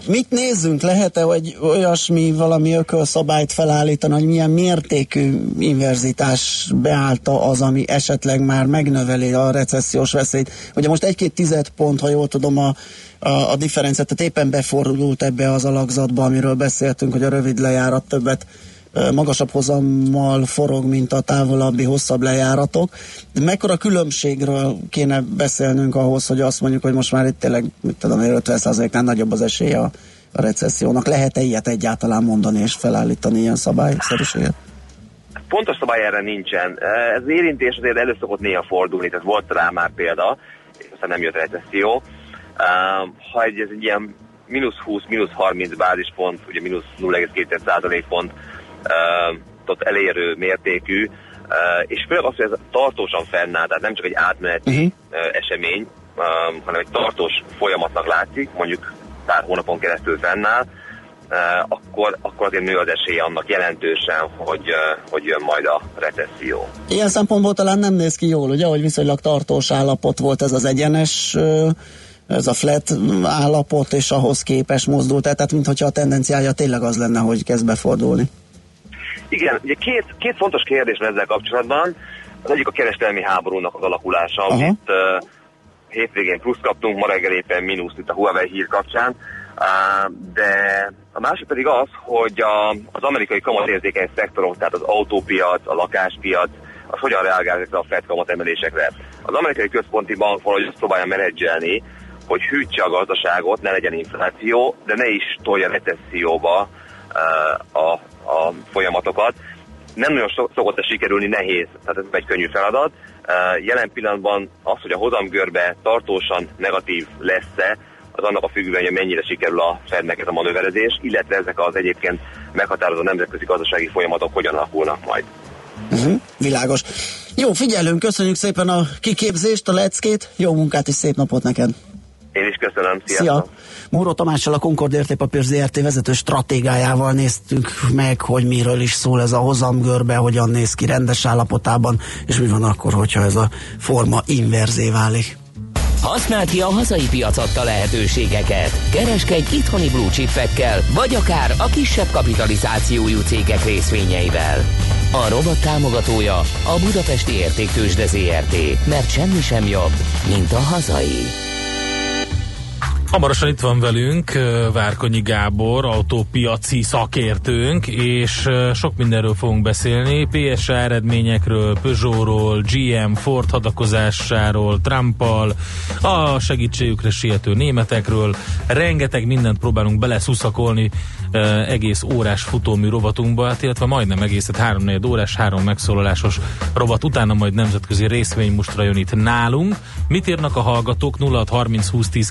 Mit nézzünk? Lehet-e, hogy olyasmi valami ökölszabályt felállítani, hogy milyen mértékű inverzitás beállta az, ami esetleg már megnöveli a recessziós veszélyt? Ugye most egy-két tized pont, ha jól tudom, a a, a differenciát, tehát éppen befordult ebbe az alakzatba, amiről beszéltünk, hogy a rövid lejárat többet magasabb hozammal forog, mint a távolabbi, hosszabb lejáratok. De mekkora különbségről kéne beszélnünk ahhoz, hogy azt mondjuk, hogy most már itt tényleg, mit tudom, 50%-nál nagyobb az esélye a, a recessziónak. Lehet-e ilyet egyáltalán mondani és felállítani ilyen szabályszerűséget? Pontos szabály erre nincsen. Ez érintés azért elő szokott néha fordulni, tehát volt rá már példa, és aztán nem jött recesszió. Ha egy, ez egy ilyen mínusz 20, mínusz 30 bázispont, ugye mínusz 0,2 pont elérő mértékű, és főleg az, hogy ez tartósan fennáll, tehát nem csak egy átmeneti uh-huh. esemény, hanem egy tartós folyamatnak látszik, mondjuk pár hónapon keresztül fennáll, akkor, akkor azért nő az esélye annak jelentősen, hogy, hogy jön majd a recesszió. Ilyen szempontból talán nem néz ki jól, ugye, hogy viszonylag tartós állapot volt ez az egyenes ez a flat állapot, és ahhoz képes mozdult, tehát mintha a tendenciája tényleg az lenne, hogy kezd befordulni. Igen, ugye két, két fontos kérdés van ezzel kapcsolatban. Az egyik a kereskedelmi háborúnak az alakulása, uh-huh. amit uh, hétvégén plusz kaptunk, ma reggel éppen mínusz itt a Huawei hír kapcsán. Uh, de a másik pedig az, hogy a, az amerikai kamatérzékeny szektorok, tehát az autópiac, a lakáspiac, az hogyan reagál ezekre a Fed kamatemelésekre. Az amerikai központi bank valahogy azt próbálja menedzselni, hogy hűtse a gazdaságot, ne legyen infláció, de ne is tolja recesszióba a, a folyamatokat. Nem nagyon szokott ez sikerülni, nehéz, tehát ez egy könnyű feladat. Jelen pillanatban az, hogy a hozamgörbe tartósan negatív lesz-e, az annak a függvénye, hogy mennyire sikerül a Fednek ez a manőverezés, illetve ezek az egyébként meghatározó nemzetközi gazdasági folyamatok hogyan alakulnak majd. Uh-huh, világos. Jó, figyelünk, köszönjük szépen a kiképzést, a leckét, jó munkát és szép napot neked! Én is köszönöm, sziasztok! Szia! Móró Tamással a Concord Értépapír ZRT vezető stratégájával néztünk meg, hogy miről is szól ez a hozamgörbe, hogyan néz ki rendes állapotában, és mi van akkor, hogyha ez a forma inverzé válik. Használd ki a hazai piac adta lehetőségeket. Kereskedj itthoni blue chipekkel, vagy akár a kisebb kapitalizációjú cégek részvényeivel. A robot támogatója a Budapesti Értéktősde ZRT, mert semmi sem jobb, mint a hazai. Hamarosan itt van velünk Várkonyi Gábor, autópiaci szakértőnk, és sok mindenről fogunk beszélni, PSA eredményekről, Peugeotról, GM, Ford hadakozásáról, Trumpal, a segítségükre siető németekről, rengeteg mindent próbálunk beleszuszakolni egész órás futómű rovatunkba, hát illetve majdnem egészet három órás, három megszólalásos rovat, utána majd nemzetközi részvénymustra jön itt nálunk. Mit írnak a hallgatók? 0630 20 10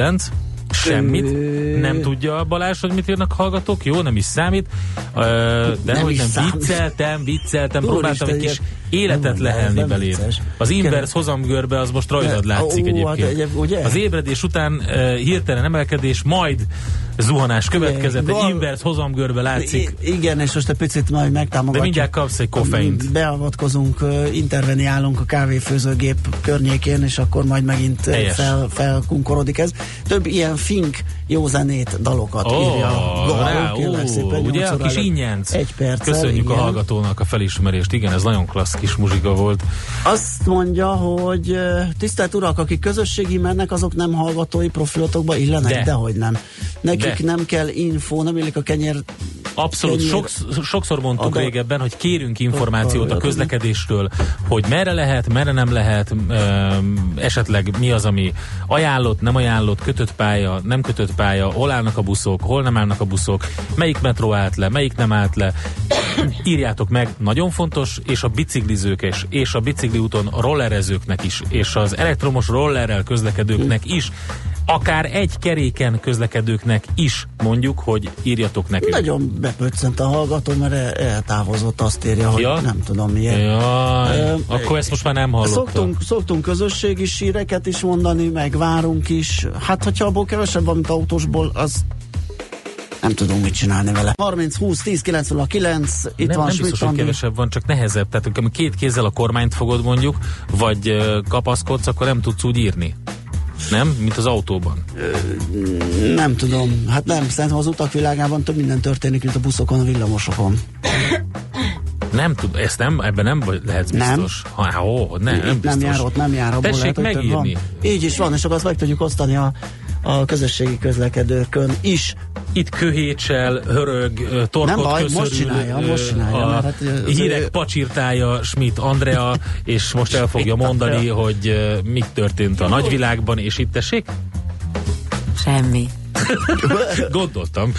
909 Semmit. Nem tudja Balázs, hogy mit írnak hallgatók. Jó, nem is számít. Uh, de nem hogy nem számít. vicceltem, vicceltem, Úr próbáltam egy kis életet lehelni nem beléd. Az inverse hozamgörbe az most rajtad látszik hát egyébként. Hát? Az ébredés után uh, hirtelen emelkedés, majd zuhanás következett, egy inverse hozamgörbe látszik. I- igen, és most egy picit majd megtámogatjuk. De mindjárt kapsz egy koffeint. Beavatkozunk, interveniálunk a kávéfőzőgép környékén, és akkor majd megint fel, felkunkorodik ez. Több ilyen fink jó zenét, dalokat oh, írja Gal, ó, szépen, ugye a kis ingyenc. Egy perc. Köszönjük igen. a hallgatónak a felismerést. Igen, ez nagyon klassz kis muzsika volt. Azt mondja, hogy tisztelt urak, akik közösségi mennek, azok nem hallgatói profilotokba illenek, de. dehogy nem. Nekik de. nem kell info, nem illik a kenyér Abszolút, kenyér... Sok, sokszor mondtuk Adal... régebben, hogy kérünk információt a közlekedésről, hogy merre lehet, merre nem lehet, esetleg mi az, ami ajánlott, nem ajánlott, kötött pálya, nem kötött pálya, hol állnak a buszok, hol nem állnak a buszok, melyik metró állt le, melyik nem állt le. írjátok meg, nagyon fontos, és a biciklizők is, és a bicikli úton a rollerezőknek is, és az elektromos rollerrel közlekedőknek is, akár egy keréken közlekedőknek is mondjuk, hogy írjatok nekünk. Nagyon bepöccent a hallgató, mert el- eltávozott, azt írja, hogy Ja? nem tudom miért. Jaj, Ö, akkor ezt most már nem hallottam. Szoktunk, szoktunk közösségi síreket is mondani, meg várunk is. Hát, hogyha abból kevesebb van, mint autósból, az nem tudunk mit csinálni vele. 30, 20, 10, 909, itt nem, van nem biztos, hogy kevesebb van, csak nehezebb. Tehát amikor két kézzel a kormányt fogod mondjuk, vagy kapaszkodsz, akkor nem tudsz úgy írni. Nem? Mint az autóban. Nem tudom, hát nem, szerintem az utak világában több minden történik, mint a buszokon, a villamosokon. Nem tud, ezt nem, ebben nem vagy- lehetsz Nem. biztos. Ha, ó, nem, nem biztos. nem jár ott, nem jár, abból Tessék lehet, megírni. Van. Így is van, és akkor azt meg tudjuk osztani a, a közösségi közlekedőkön is. Itt köhécsel, hörög, torkot Nem baj, köszörül, most csinálja, most csinálja, A mert hát, hírek ő- pacsirtája Schmidt Andrea, és most el fogja mondani, hogy mi történt a nagyvilágban, és itt tessék? Semmi. Gondoltam.